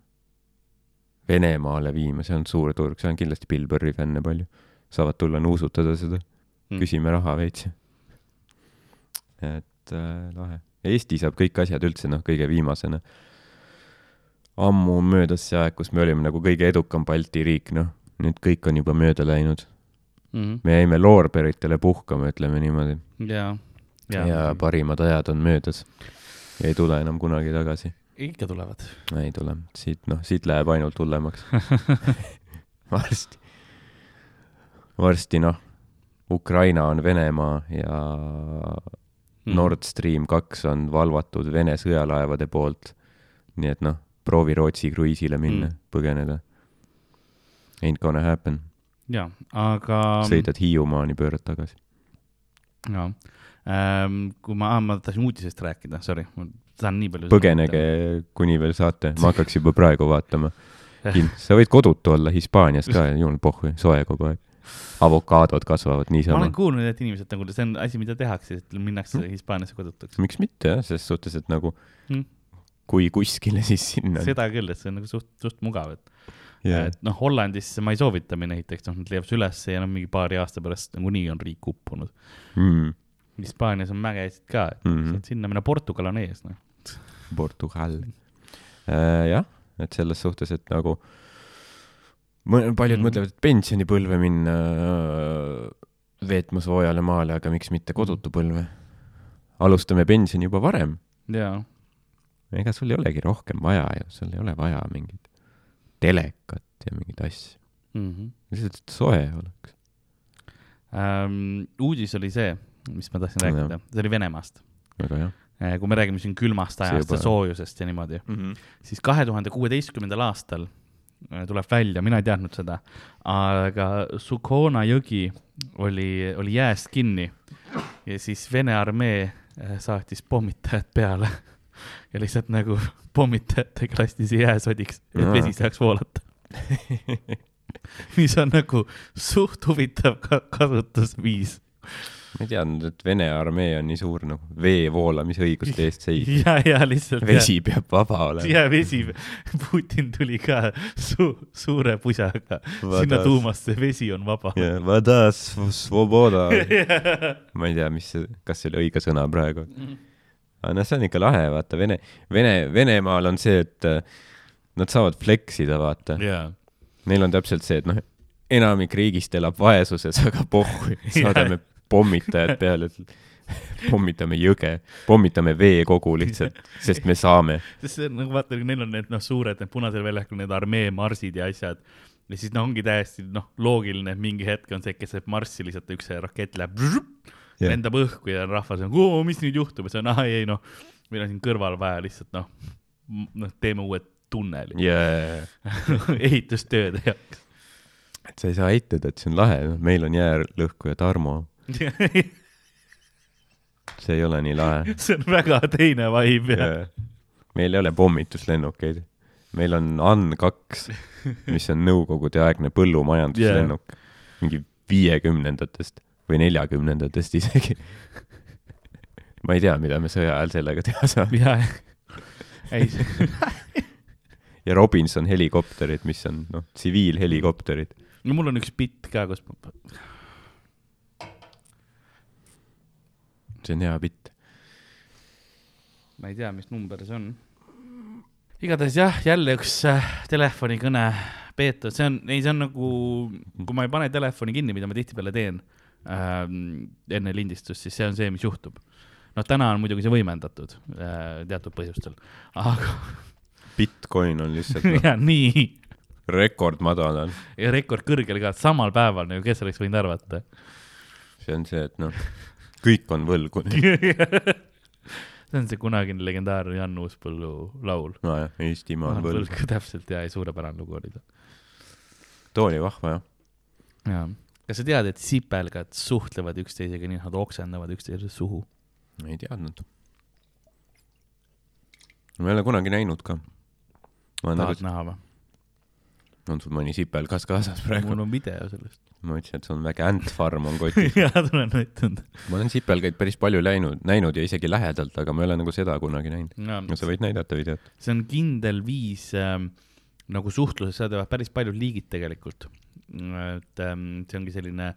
Venemaale viima, see on suur turg, seal on kindlasti Bill Burri fänne palju. saavad tulla nuusutada seda, Mm. küsime raha veits. et äh, lahe. Eesti saab kõik asjad üldse, noh, kõige viimasena. ammu möödas see aeg, kus me olime nagu kõige edukam Balti riik, noh, nüüd kõik on juba mööda läinud. mm. -hmm. me jäime loorberitele puhkama, ütleme niimoodi. ja, ja, ja, ja parimad ajad on möödas. ei tule enam kunagi tagasi. ikka tulevad. ei tule, siit noh, siit läheb ainult hullemaks. varsti, varsti noh, Ukraina on Venemaa ja Mhm. Nord Stream kaks on valvatud Vene sõjalaevade poolt. nii et noh, proovi Rootsi kruiisile minna Mm. mm., põgeneda. Ain't gonna happen, ja, aga. sõidad Hiiumaani, pöörad tagasi. jaa ähm,. kui ma ah,, ma tahtsin uudisest rääkida, sorry, ma saan nii palju. põgenege, kuni veel saate, ma hakkaks juba praegu vaatama. sa võid kodutu olla Hispaanias ka, jumal pohhu, soe kogu aeg. Avokaadod kasvavad ma niisama olen. kuulnud, et inimesed nagu, see on asi, mida tehakse, et minnakse Hispaaniasse kodutuks. miks mitte jah, selles suhtes, et nagu Mm. kui kuskile, siis sinna. seda küll, et see on nagu suht, suht mugav, et yeah. et noh, Hollandisse ma ei soovita minna näiteks, noh, nad leiavad ülesse ja noh, mingi paari aasta pärast nagunii on riik uppunud. mm.. Hispaanias on mägesid ka, et mm -hmm. sinna minna, Portugal on ees, noh. Portugal äh,. jah, et selles suhtes, et nagu paljud Mm. mõtlevad, et pensionipõlve minna äh, veetma soojale maale, aga miks mitte kodutu põlve. alustame pensioni juba varem. jaa, ega sul ei olegi rohkem vaja ju, sul ei ole vaja mingit telekat ja mingeid asju. Mhm. lihtsalt et soe oleks. ähm, uudis oli see, mis ma tahtsin No rääkida, see oli Venemaast. väga hea. kui me räägime siin külmast ajast juba- ja soojusest ja niimoodi, siis kahe tuhande kuueteistkümnendal aastal äh, tuleb välja, mina ei teadnud seda, aga Sukhona jõgi oli, oli jääst kinni ja siis Vene armee äh, saatis pommitajad peale ja lihtsalt nagu pommitajatega lasti see jää sodiks, et vesi saaks voolata. mis on nagu suht huvitav ka kasutusviis. Ma ei teadnud, et Vene armee on nii suur nagu vee voolamise õiguste eest seisja. ja, ja lihtsalt. vesi peab vaba olema. ja vesi, Putin tuli ka su suure pusaga sinna Vadas. tuumasse, vesi on vaba. Vada svoboda. ma ei tea, mis kas see oli õige sõna praegu. aga noh, see on ikka lahe, vaata Vene, Vene, Venemaal on see, et äh, nad saavad flex ida, vaata. jaa, Neil on täpselt see, et noh, enamik riigist elab vaesuses, aga pohhu, saadame pommitajad peale, pommitame jõge, pommitame veekogu lihtsalt, sest me saame. sest see on nagu vaata, neil on need noh, suured need Punasel väljakul need armee marsid ja asjad. ja siis noh, ongi täiesti noh, loogiline, et mingi hetk on see, kes läheb marssi lihtsalt üks see rakett läheb, Jah. lendab õhku ja rahvas on, mis nüüd juhtub ja see on, ah ei noh, meil on siin kõrval vaja lihtsalt noh, noh, teeme uue tunneli yeah. ehitustööde jaoks. et sa ei saa eitada, et see on lahe, noh, meil on jäälõhkuja Tarmo, see ei ole nii lahe see on väga teine vibe ja yeah.. meil ei ole pommituslennukeid, meil on AN kaks, mis on nõukogudeaegne põllumajanduslennuk yeah., mingi viiekümnendatest või neljakümnendatest isegi. ma ei tea, mida me sõja ajal sellega teha saame. ja, ei, ja Robinson helikopterid, mis on noh, tsiviilhelikopterid. no mul on üks bitt ka, kus ma see on hea bitt. ma ei tea, mis number see on. igatahes jah, jälle üks äh, telefonikõne peetud, see on, ei, see on nagu, kui ma ei pane telefoni kinni, mida ma tihtipeale teen ähm, enne lindistust, siis see on see, mis juhtub. noh, täna on muidugi see võimendatud äh, teatud põhjustel, aga Bitcoin on lihtsalt no, ja nii rekordmadalal. ja rekord kõrgel ka samal päeval nagu, kes oleks võinud arvata. see on see, et noh, kõik on võlgu. see on see kunagine legendaarne Jan Uuspõllu laul. nojah, Eestimaa on võlgu. täpselt ja, ja suurepärane lugu oli ta. too oli vahva jah. jaa. kas sa tead, et sipelgad suhtlevad üksteisega nii, et nad oksendavad üksteise suhu? ei teadnud. ma ei ole kunagi näinud ka. tahad nagu, näha või? On sul mõni sipelgas kaasas praegu? mul on video sellest. ma ütlesin, et sul on väike antfarm on kotis. jaa, tulen näitan. ma olen sipelgaid päris palju läinud, näinud ja isegi lähedalt, aga ma ei ole nagu seda kunagi näinud. no sa võid näidata videot. see on kindel viis ähm, nagu suhtluses, seda teevad päris paljud liigid tegelikult. et ähm, see ongi selline,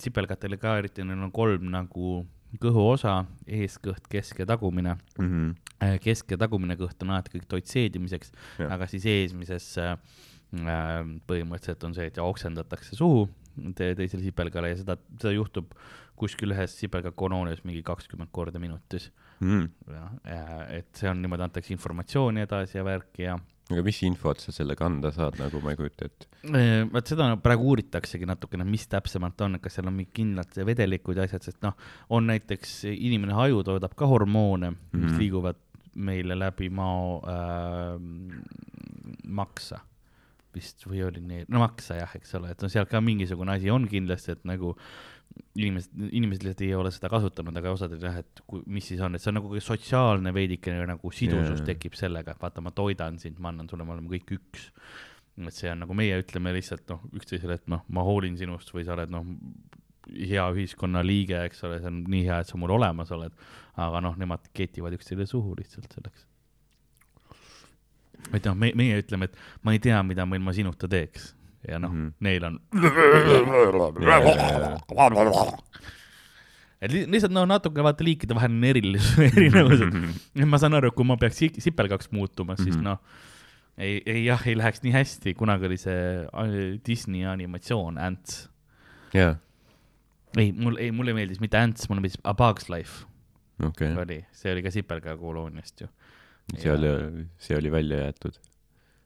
sipelgatele ka eriti, neil on kolm nagu kõhuosa, eeskõht, kesk ja tagumine. Mhm. kesk ja tagumine kõht on alati kõik toitseedimiseks, aga siis eesmises äh, põhimõtteliselt on see, et oksendatakse suhu te teisele sipelgale ja seda, seda juhtub kuskil ühes sipelga koloonias mingi kakskümmend korda minutis. Jah, et see on niimoodi, antakse informatsiooni edasi ja värki ja aga mis infot sa sellega anda saad, nagu ma ei kujuta ette. Eh, vot seda praegu uuritaksegi natukene, mis täpsemalt on, kas seal on mingid kindlad vedelikud ja asjad, sest noh, on näiteks inimene aju toodab ka hormoone mm, mis Mhm. liiguvad meile läbi mao äh, maksa vist või oli nii, no maksa jah, eks ole, et no seal ka mingisugune asi on kindlasti, et nagu inimesed, inimesed lihtsalt ei ole seda kasutanud, aga osadel jah, et kui, mis siis on, et see on nagu sotsiaalne veidikene nagu sidusus Jaa. tekib sellega, et vaata, ma toidan sind, ma annan sulle, me oleme kõik üks et see on nagu meie ütleme lihtsalt noh, üksteisele, et noh, ma hoolin sinust või sa oled noh, hea ühiskonnaliige, eks ole, see on nii hea, et sa mul olemas oled. aga noh, nemad ketivad üksteisele suhu lihtsalt selleks. Et noh, me, meie ütleme, et ma ei tea, mida ma ilma sinuta teeks ja noh mm. -hmm. neil on, et li lihtsalt noh, natuke vaata liikide vahel on erilis-, erinevused. ma saan aru, kui ma peaks si- sipelgaks muutuma, siis Mhm. noh, ei, ei jah, ei läheks nii hästi, kunagi oli see äh, Disney animatsioon Ants. jaa, ei, mul, ei, mulle meeldis mitte Ants, mulle meeldis A Bug's Life okei, oli, see oli ka Sipelga kolooniast ju. See oli, see oli välja jäetud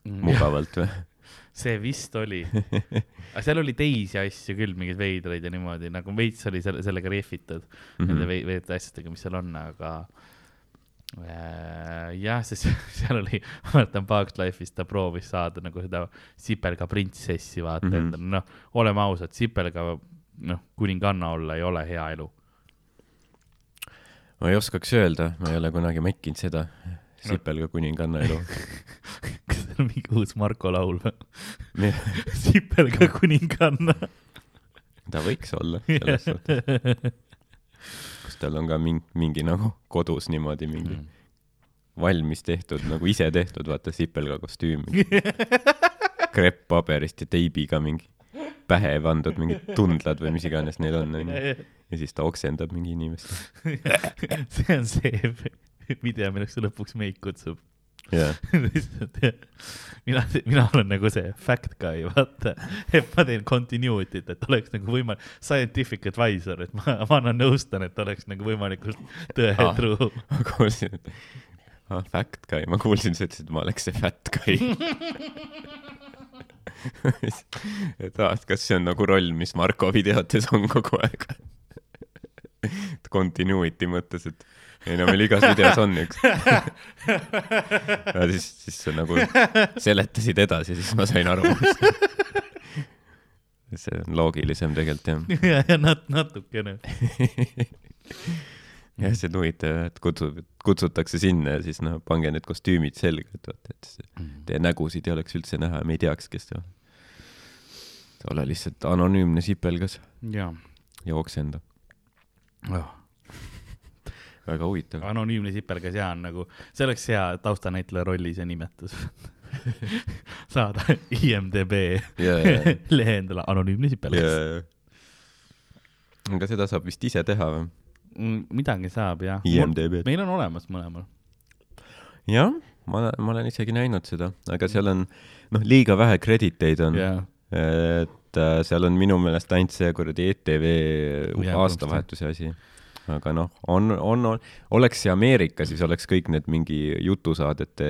mugavalt või? see vist oli, aga seal oli teisi asju küll, mingeid veidraid ja niimoodi nagu veits oli selle, sellega rehvitud mm -hmm. Mhm. nende vei- veidrate asjadega, mis seal on, aga äh, jah, sest seal oli, ma mäletan Bugs Life'is ta proovis saada nagu seda sipelga printsessi, vaata mm Mhm. -hmm., noh, oleme ausad, sipelga noh, kuninganna olla ei ole hea elu. ma ei oskaks öelda, ma ei ole kunagi mekkinud seda, sipelga kuninganna elu. kas see on mingi uus Marko laul või? sipelga kuninganna. ta võiks olla selles suhtes, kus tal on ka mingi, mingi nagu kodus niimoodi mingi Mm. valmis tehtud, nagu ise tehtud, vaata sipelga kostüüm. krepppaberist ja teibiga mingi pähe pandud mingid tundlad või mis iganes neil on, onju. ja siis ta oksendab mingi inimest. see on see video, milleks lõpuks meid kutsub. jah. mina, mina olen nagu see fact guy, vaata, et ma teen continuity't, et oleks nagu võimalik, scientific advisor, et ma, ma annan nõustan, et oleks nagu võimalikult Ah. tõetruu. ma kuulsin, et ah, fact guy, ma kuulsin, sa ütlesid, et ma oleks see fat guy. et et kas see on nagu roll, mis Marko videotes on kogu aeg? Continuity mõttes, et ei no meil igas videos on üks. ja siis, siis sa nagu seletasid edasi, siis ma sain aru. see on loogilisem tegelikult jah. ja, ja nat-, natukene. jah, see on huvitav, et kutsub, kutsutakse sinna ja siis noh, pange need kostüümid selga, et vaata, et see- teie nägusid ei oleks üldse näha, me ei teaks, kes te olete. ole lihtsalt anonüümne sipelgas jaa ja oksenda. oh.. väga huvitav. anonüümne sipelgas ja on nagu, see oleks hea taustanäitleja rolli see nimetus. saada IMDB ja, ja, lehe endale anonüümne sipelgas. ja. aga seda saab vist ise teha või? Mm, midagi saab jah. IMDB-d. meil on olemas mõlemal. jah, ma, ma olen isegi näinud seda, aga seal on noh, liiga vähe krediteid on jaa, et äh, seal on minu meelest ainult see kuradi ETV aastavahetuse asi. aga noh, on, on, on, oleks see Ameerika, siis oleks kõik need mingi jutusaadete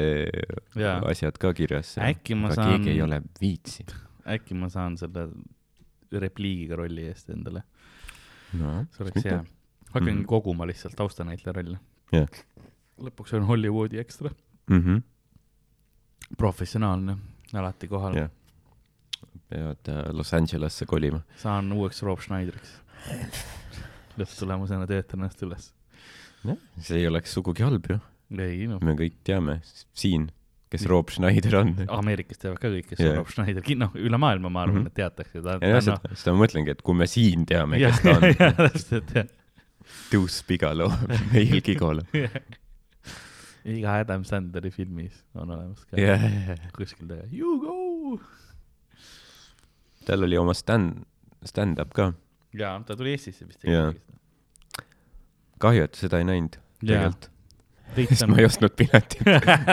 Jaa. asjad ka kirjas. Äkki ma aga saan- keegi ei ole viitsinud. äkki ma saan selle repliigiga rolli eest endale, no see oleks hea. hakkan Mhm. koguma lihtsalt taustanäitleja rolle. jah, lõpuks on Hollywoodi ekstra, mhmh, professionaalne, alati kohal jah. Peavad äh, Los Angelesse kolima. saan uueks Rob Schneider'iks. lõpptulemusena töötan ennast üles. see ei oleks sugugi halb ju, ei noh, me kõik teame siin, kes Rob Schneider on. Ameerikas teavad ka kõik, kes Jah. on Rob Schneider, noh, üle maailma ma arvan mm, -hmm. et teatakse ta. ja jah, seda, seda ma mõtlengi, et kui me siin teame, jah kes ta, on, täpselt jah. Deuce Bigalo, Neil Gigolo. iga Adam Sandleri filmis on olemas ka jah, kuskil taga, you go. Tal oli oma stand, stand-up ka. jaa, ta tuli Eestisse vist. Kahju, et seda ei näinud tegelikult, sest ma ei ostnud piletit.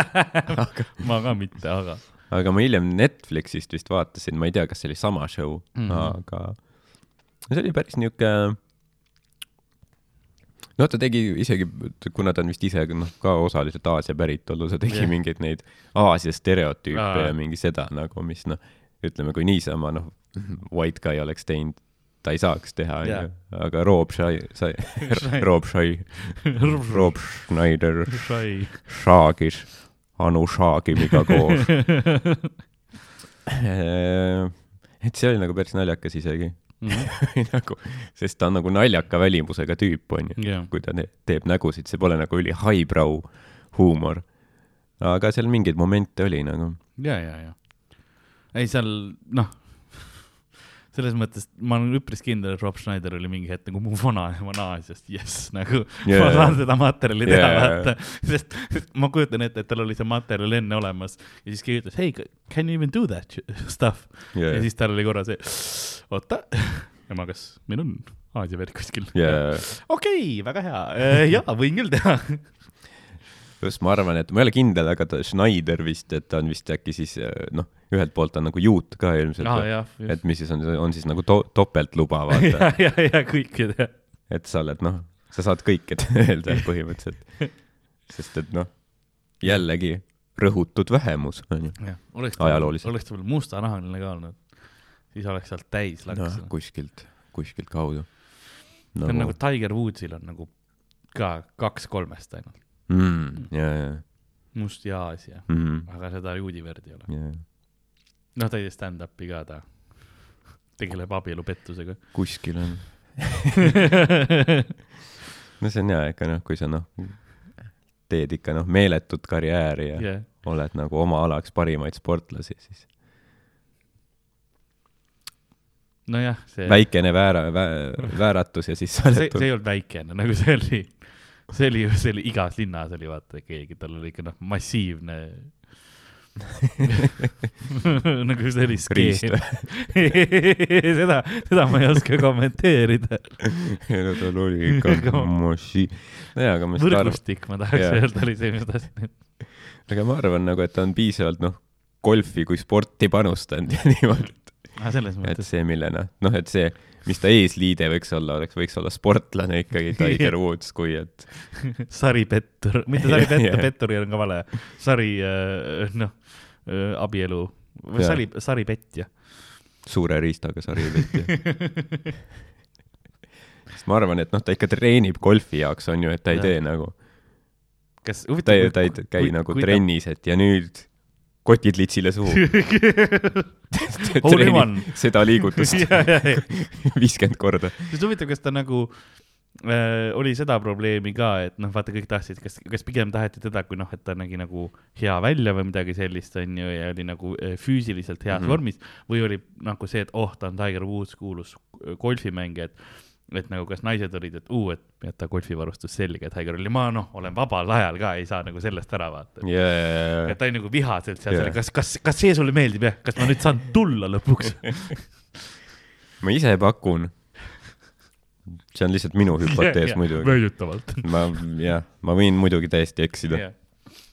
aga, ma ka mitte, aga aga ma hiljem Netflixist vist vaatasin, ma ei tea, kas see oli sama show mm. -hmm. aga see oli päris niuke no ta tegi isegi, kuna ta on vist ise noh, ka osaliselt Aasia päritolu, ta tegi yeah. mingeid neid Aasia stereotüüpe Aa. ja mingi seda nagu, mis noh, ütleme, kui niisama noh, white guy oleks teinud, ta ei saaks teha, onju, aga Rob Shai, sai, Rob Shai, Rob Schneider. Shaagis Anu Shaagimiga koos. et see oli nagu päris naljakas isegi nagu, sest ta on nagu naljaka välimusega tüüp, onju. jah, kui ta teeb nägusid, see pole nagu üli highbrow huumor. aga seal mingeid momente oli nagu. ja, ja, ja. ei, seal noh, selles mõttes ma olen üpris kindel, et Rob Schneider oli mingi hetk nagu mu vanaema Aasiast, jess, nagu yeah. Ma saan seda materjali teha yeah,, vaata. sest ma kujutan ette, et tal oli see materjal enne olemas ja siis keegi ütles, hei, can you even do that stuff ja ja, siis tal oli korra see, oota, ema, kas meil on Aasia verd kuskil? ja, okei, väga hea, jaa, võin küll teha. Just ma arvan, et ma ei ole kindel, aga ta Schneider vist, et ta on vist äkki siis noh, ühelt poolt on nagu juut ka ilmselt jah, et mis siis on, on siis nagu to topeltluba, vaata ja, ja, ja kõike teha. et sa oled noh, sa saad kõike öelda põhimõtteliselt. sest et noh, jällegi rõhutud vähemus jah, oleks Ajalooliselt. oleks ta veel mustanahaline ka olnud, siis oleks sealt täis noh laks, kuskilt, kuskilt kaudu. see on nagu Tiger Woodsil on nagu ka kaks kolmest ainult, mm,. ja, ja must ja Aasia, mm,. aga seda juudi verd ei ole. ja noh, ta tegi stand-up'i ka ta, tegeleb abielupettusega. kuskil on. no see on hea ikka noh, kui sa noh, teed ikka noh, meeletut karjääri ja jah, oled nagu oma alaks parimaid sportlasi, siis nojah, see, väikene väära- vä,, vääratus ja siis sa see, oled see ei olnud väikene, nagu see oli, see oli ju, see oli igas linnas oli vaata keegi, tal oli ikka noh, massiivne nagu see oli skeem. seda, seda ma ei oska kommenteerida. ei no tal oli ikka moši-. nojah, aga ma lihtsalt arvan, võrgustik, ma tahaks öelda, oli see, mis ma tahtsin. aga ma arvan nagu, et ta on piisavalt noh, golfi kui sporti panustanud ja niimoodi, et see, millena, noh, et see, mis ta eesliide võiks olla, oleks, võiks olla sportlane ikkagi, Tiger Woods, kui et saripettur, mitte saripettur Jah., pettur on ka vale, sari, noh, abielu või sari, saripetja. suure riistaga sari võtja. sest ma arvan, et noh, ta ikka treenib golfi jaoks, on ju, et ta ei Jah. tee nagu, kas ta huvitav ei, ta ei käi nagu. trennis, et ja nüüd kotid litsile suhu. One. seda liigutust viiskümmend korda. sest huvitav, kas ta nagu äh, oli seda probleemi ka, et noh, vaata kõik tahtsid, kas, kas pigem taheti teda, kui noh, et ta nägi nagu hea välja või midagi sellist, onju, ja oli nagu äh, füüsiliselt heas mm. -hmm. vormis või oli nagu see, et oh, ta on Tiger Woods, kuulus golfimängija, et et nagu kas naised olid, et uu, et jäta golfivarustus selga, Tiger oli, ma noh, olen vabal ajal ka, ei saa nagu sellest ära vaata. jaa, et ta oli nagu vihaselt seal yeah., kas, kas, kas see sulle meeldib jah, kas ma nüüd saan tulla lõpuks? ma ise pakun. see on lihtsalt minu hüpotees muidugi. väidetavalt. ma, jah, ma võin muidugi täiesti eksida.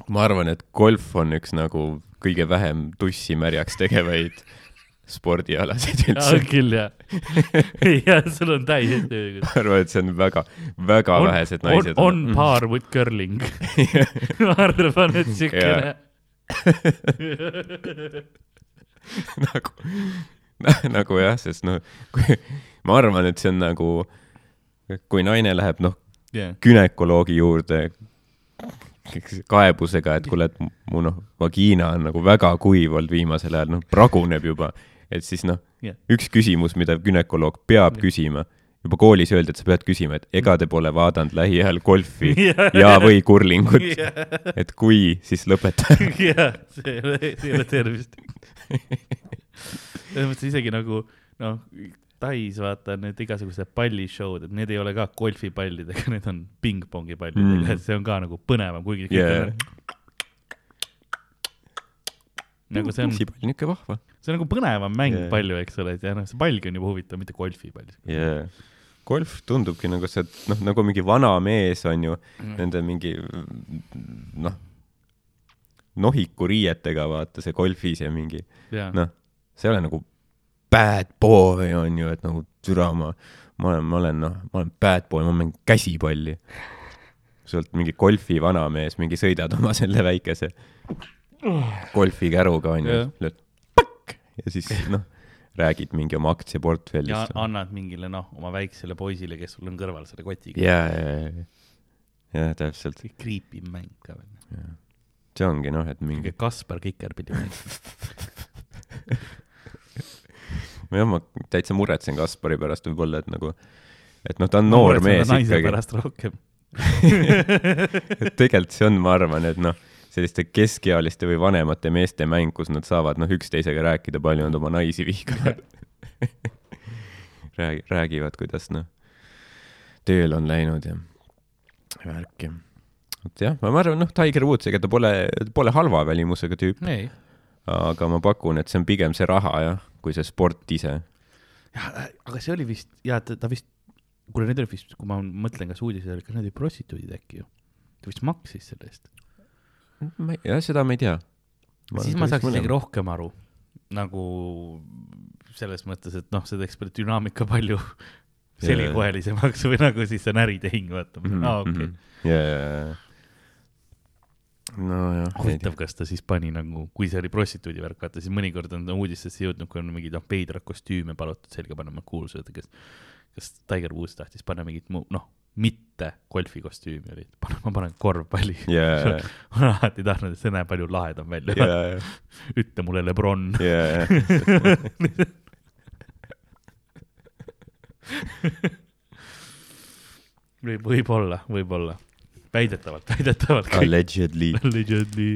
ma arvan, et golf on üks nagu kõige vähem tussi märjaks tegevaid spordialasid on üldse. küll jah. jah, sul on täiesti õigus. ma arvan, et see on väga, väga on, vähesed on, naised on par with curling. ma arvan, et siukene nagu, nagu jah, sest noh, kui ma arvan, et see on nagu, kui naine läheb noh, yeah. günekoloogi juurde kaebusega, et kuule, et mu noh, vagiina on nagu väga kuiv olnud viimasel ajal, noh, praguneb juba, et siis noh Jah., üks küsimus, mida gümnakoloog peab küsima, juba koolis öeldi, et sa pead küsima, et ega te pole vaadanud lähiajal golfi ja, või kurlingut, et kui, siis lõpeta. jah, see ei ole, see ei ole tervist. selles mõttes isegi nagu noh, Tais vaata need igasugused pallishow'd, et need ei ole ka golfipallidega, need on pingpongi pallidega Mm. mm., see on ka nagu põnevam, kuigi kõik Yeah. on nagu see on, pall on ikka vahva see on nagu põnevam mäng Yeah. yeah. palju, eks ole, et ja noh, see pallgi on juba huvitav, mitte golfipall. yeah.. golf tundubki nagu see, noh, nagu mingi vana mees on ju Mm. nende mingi noh, nohiku riietega, vaata see golfis ja mingi jaa, noh, see ei ole nagu bad boy on ju, et nagu türa ma, ma olen, ma olen noh, ma olen bad boy, ma mängin käsipalli. sealt mingi golfi vanamees, mingi sõidad oma selle väikese golfikäruga on ju Jah., lööd ja siis noh, räägid mingi oma ja aktsiaportfellist. annad mingile noh, oma väiksele poisile, kes sul on kõrval selle kotiga. ja, ja, ja, ja täpselt, see creepy mäng ka veel. see ongi noh, et mingi Kaspar Kikerpilli mäng. jah, ma täitsa muretsen Kaspari pärast võib-olla, et nagu, et noh, ta on noor mees ikkagi, pärast rohkem. et tegelikult see on, ma arvan, et noh, selliste keskealiste või vanemate meeste mäng, kus nad saavad noh, üksteisega rääkida, palju nad oma naisi vihkavad. räägi-, räägivad, kuidas noh, tööl on läinud ja värk ja. et jah, ma arvan, noh, Tiger Woods, ega ta pole, pole halva välimusega tüüp, aga ma pakun, et see on pigem see raha jah, kui see sport ise. aga see oli vist, jaa, ta, ta vist, kuule need olid vist, kui ma mõtlen, kas uudised olid, kas need olid prostituudid äkki ju? ta vist maksis selle eest. Ma ei, jah, seda ma ei tea. siis ma saaks isegi rohkem aru. nagu selles mõttes, et noh, see teeks palju dünaamika palju seljakoelisemaks või nagu siis on äritehing, vaata. Mhm, aa, okei. ja, ja, ja. nojah, huvitav, kas ta siis pani nagu, kui see oli prostituudi värk, vaata siis mõnikord on uudistesse jõudnud, kui on mingeid noh, veidrad kostüüme palutud selga panema kuulsused, kes, kas Tiger Woods tahtis panna mingit mu-, noh, mitte golfikostüümi oli, ma panen korvpalli. ja, ma olen alati tahtnud, et see näeb palju lahedam välja ja, ja, ütle mulle Lebron. ja, võib, võib-olla, võib-olla. väidetavalt, väidetavalt. allegedly. Allegedly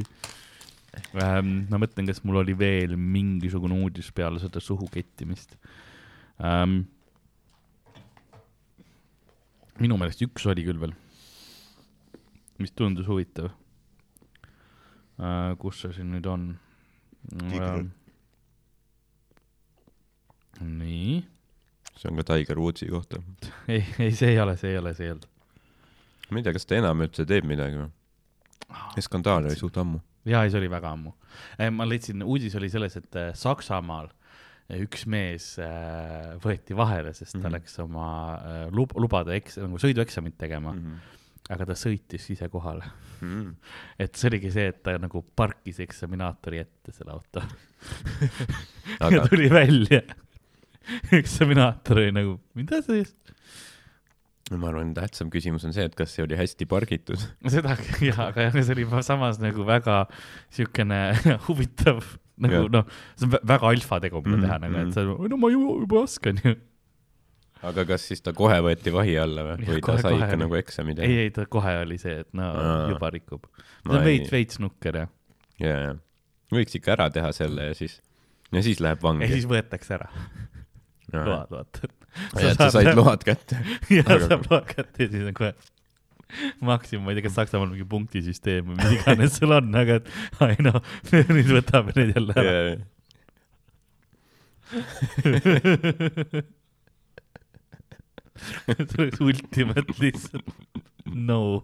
ähm,. ma mõtlen, kas mul oli veel mingisugune uudis peale seda suhu kettimist ähm,. Minu meelest üks oli küll veel, mis tundus huvitav äh,. kus see siin nüüd on ähm,? nii, see on ka Tiger Woodsi kohta. ei, ei, see ei ole, see ei ole, see ei olnud. ma ei tea, kas ta enam üldse teeb midagi või? see skandaal oli suht ammu. jaa, ei, see oli väga ammu. ma leidsin, uudis oli selles, et äh, Saksamaal äh, üks mees äh, võeti vahele, sest ta Mhm. läks oma äh, lub-, lubade eks-, nagu sõidueksamit tegema mm. -hmm. aga ta sõitis ise kohale. Mm. et see oligi see, et ta nagu parkis eksaminaatori ette selle auto ja aga tuli välja. eksaminaator oli nagu, mida see just, ma arvan, tähtsam küsimus on see, et kas see oli hästi pargitud. seda jaa, aga jah, see oli samas nagu väga siukene huvitav nagu noh, see on vä- väga alfa tegu, mida teha nagu, mhm. et sa, no ma ju juba oskan ju. aga kas siis ta kohe võeti vahi alla või, või ta sai kohe ikka nagu eksami ei, teha? ei ta kohe oli see, et no Aa. juba rikub. Ta on ei- veits, veits nukker jah. ja, ja. võiks ikka ära teha selle ja siis, ja siis läheb ja vangi. siis võetakse ära load, vaata. ja sa said load kätte. ja saab load kätte ja siis on kohe maksimum, ma ei tea, kas Saksamaal mingi punktisüsteem või mis iganes sul on, aga et ai noh, nüüd võtame need jälle ära. see oleks ultimate lihtsalt no.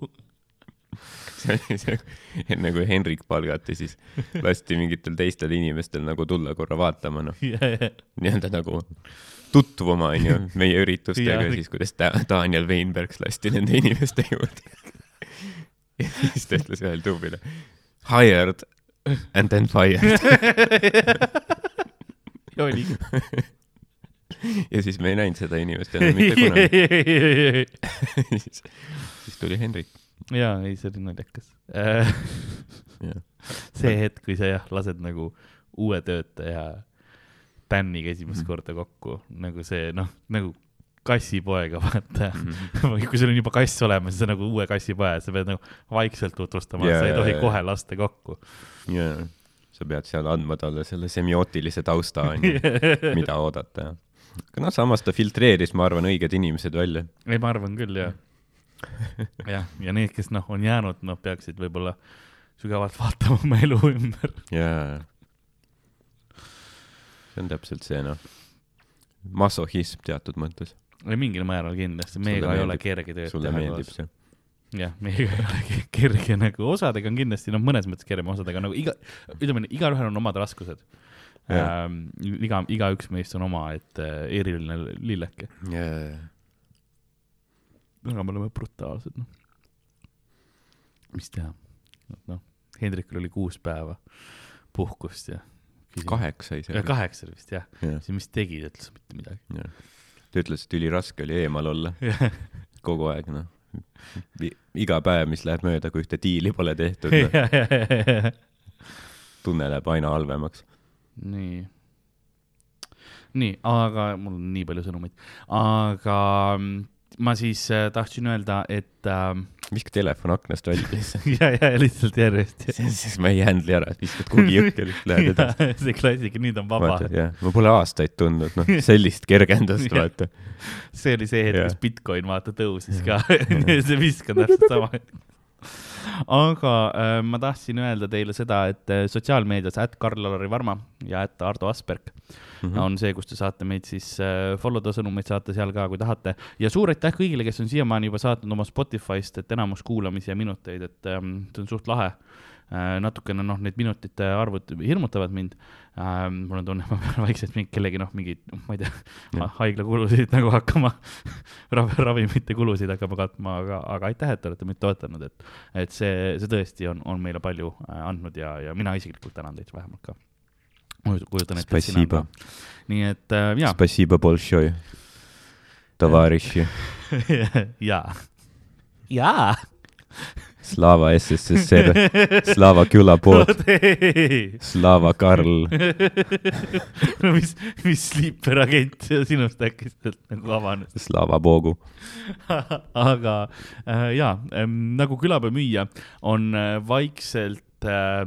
see oli see, enne kui Henrik palgati, siis lasti mingitel teistel inimestel nagu tulla korra vaatama, noh, nii-öelda nagu tutvuma, onju, meie üritustega ja siis, kuidas Daniel Weinbergs lasti nende inimeste juurde. ja siis ta ütles ühele tüübile hired and then fired. oligi. ja siis me ei näinud seda inimest enam mitte kunagi. siis, siis tuli Henrik. jaa, ei, see oli naljakas. see hetk, kui sa jah, lased nagu uue töötaja Daniga esimest Mhm. korda kokku, nagu see noh, nagu kassipoega vaata Mhm. või kui sul on juba kass olemas, siis sa nagu uue kassipoja, sa pead nagu vaikselt tutvustama yeah,, sa ei tohi jaa. kohe lasta kokku. ja sa pead seal andma talle selle semiootilise tausta, onju, mida oodata aga noh, samas ta filtreeris, ma arvan, õiged inimesed välja. ei, ma arvan küll jah. jah, ja need, kes noh, on jäänud, noh, peaksid võib-olla sügavalt vaatama oma elu ümber. jaa. see on täpselt see noh, masohhism teatud mõttes. mingil määral kindlasti, meiega ei ole kerge tööd teha koos. jah, meiega ei ole ke- kerge nagu, osadega on kindlasti noh, mõnes mõttes kergem, osadega nagu iga, ütleme igalühel on omad raskused. Ähm, iga, igaüks meist on omaette eriline lilleke, jaa, aga me oleme brutaalsed, noh. mis teha, noh, Hendrikul oli kuus päeva puhkust ja. kaheksa isegi. kaheksa vist jah, jah, siis mis tegid, ütles mitte midagi. ta ütles, et üliraske oli eemal olla kogu aeg, noh. iga päev, mis läheb mööda, kui ühte diili pole tehtud no,, tunne läheb aina halvemaks. nii, nii, aga mul on nii palju sõnumeid, aga mm, ma siis äh, tahtsin öelda, et äh, viska telefon aknast välja lihtsalt. ja, ja lihtsalt järjest. siis ma ei handle'i ära, viskad kuhugi jõkke lihtsalt, lähed edasi. see klassika, nüüd on vaba ma pole aastaid tundnud, noh, sellist kergendust, vaata. see oli see hetk, kus Bitcoin vaata tõusis ka, see visk on täpselt sama. Aga äh, ma tahtsin öelda teile seda, et äh, sotsiaalmeedias ätt Karl-Lari Varma ja ätt Ardo Asperg Mhm. on see, kus te saate meid siis äh, follow da sõnumeid saata seal ka, kui tahate. ja suur aitäh kõigile, kes on siiamaani juba saatnud oma Spotify'st, et enamus kuulamisi ja minuteid, et ähm, see on suht lahe natukene noh, need minutite arvud hirmutavad mind äh,. mul on tunne, ma pean vaikselt mingi kellegi noh, mingeid, ma ei tea, haiglakulusid nagu hakkama rav,, ravimite kulusid hakkama katma, aga, aga aitäh, et te olete meid toetanud, et, et see, see tõesti on, on meile palju äh, andnud ja, ja mina isiklikult tänan teid vähemalt ka. kujutan ette, et sina ka. nii et äh, jaa, Spasibo bolšoi, tovariši, jaa, jaa. Slava SSSR, Slava külapood, Slava Karl, no mis, mis sleeper-agent sinust äkki sealt nagu avanes? Slava Bogu. aga äh, jaa ähm,, nagu külapea müüja on äh, vaikselt äh,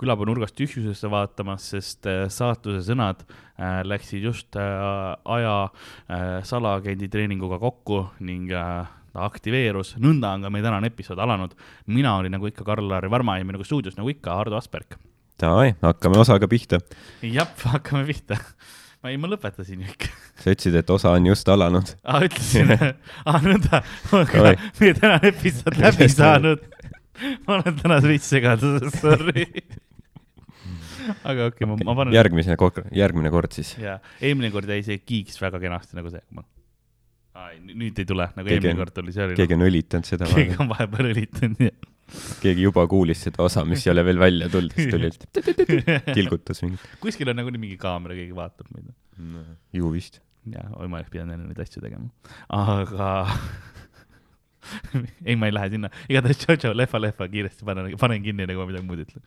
külapea nurgast tühjusesse vaatamas, sest äh, saatuse sõnad äh, läksid just äh, aja äh, salaagendi treeninguga kokku ning äh, ta aktiveerus, nõnda on ka meie tänane episood alanud. mina olin nagu ikka Karl-Lari Varma ja minuga stuudios nagu ikka Hardo Asperg. Davai, hakkame osaga pihta. jah, hakkame pihta. ma ei, ma lõpetasin ju ikka. sa ütlesid, et osa on just alanud. aa, ütlesin, aa nõnda, meie tänane episood läbi saanud. ma olen täna veits segaduses, sorry. aga okei okay,, ma, ma panen. järgmine kord, järgmine kord siis. jaa, eelmine kord jäi see kiiks väga kenasti nagu see. Nüüd ei tule, nagu eelmine kord oli, see oli. keegi on õlitanud seda keegi on vahepeal õlitanud ja. keegi juba kuulis seda osa, mis ei ole veel välja tulnud, siis tuli, tilgutas mingit. kuskil on nagunii mingi kaamera, keegi vaatab meid. ju vist. jaa, ma oleks pidanud enne neid asju tegema. aga ei, ma ei lähe sinna, igatahes tšau-tšau, lehva-lehva, kiiresti panen, panen kinni, nagu ma midagi muud ütlen.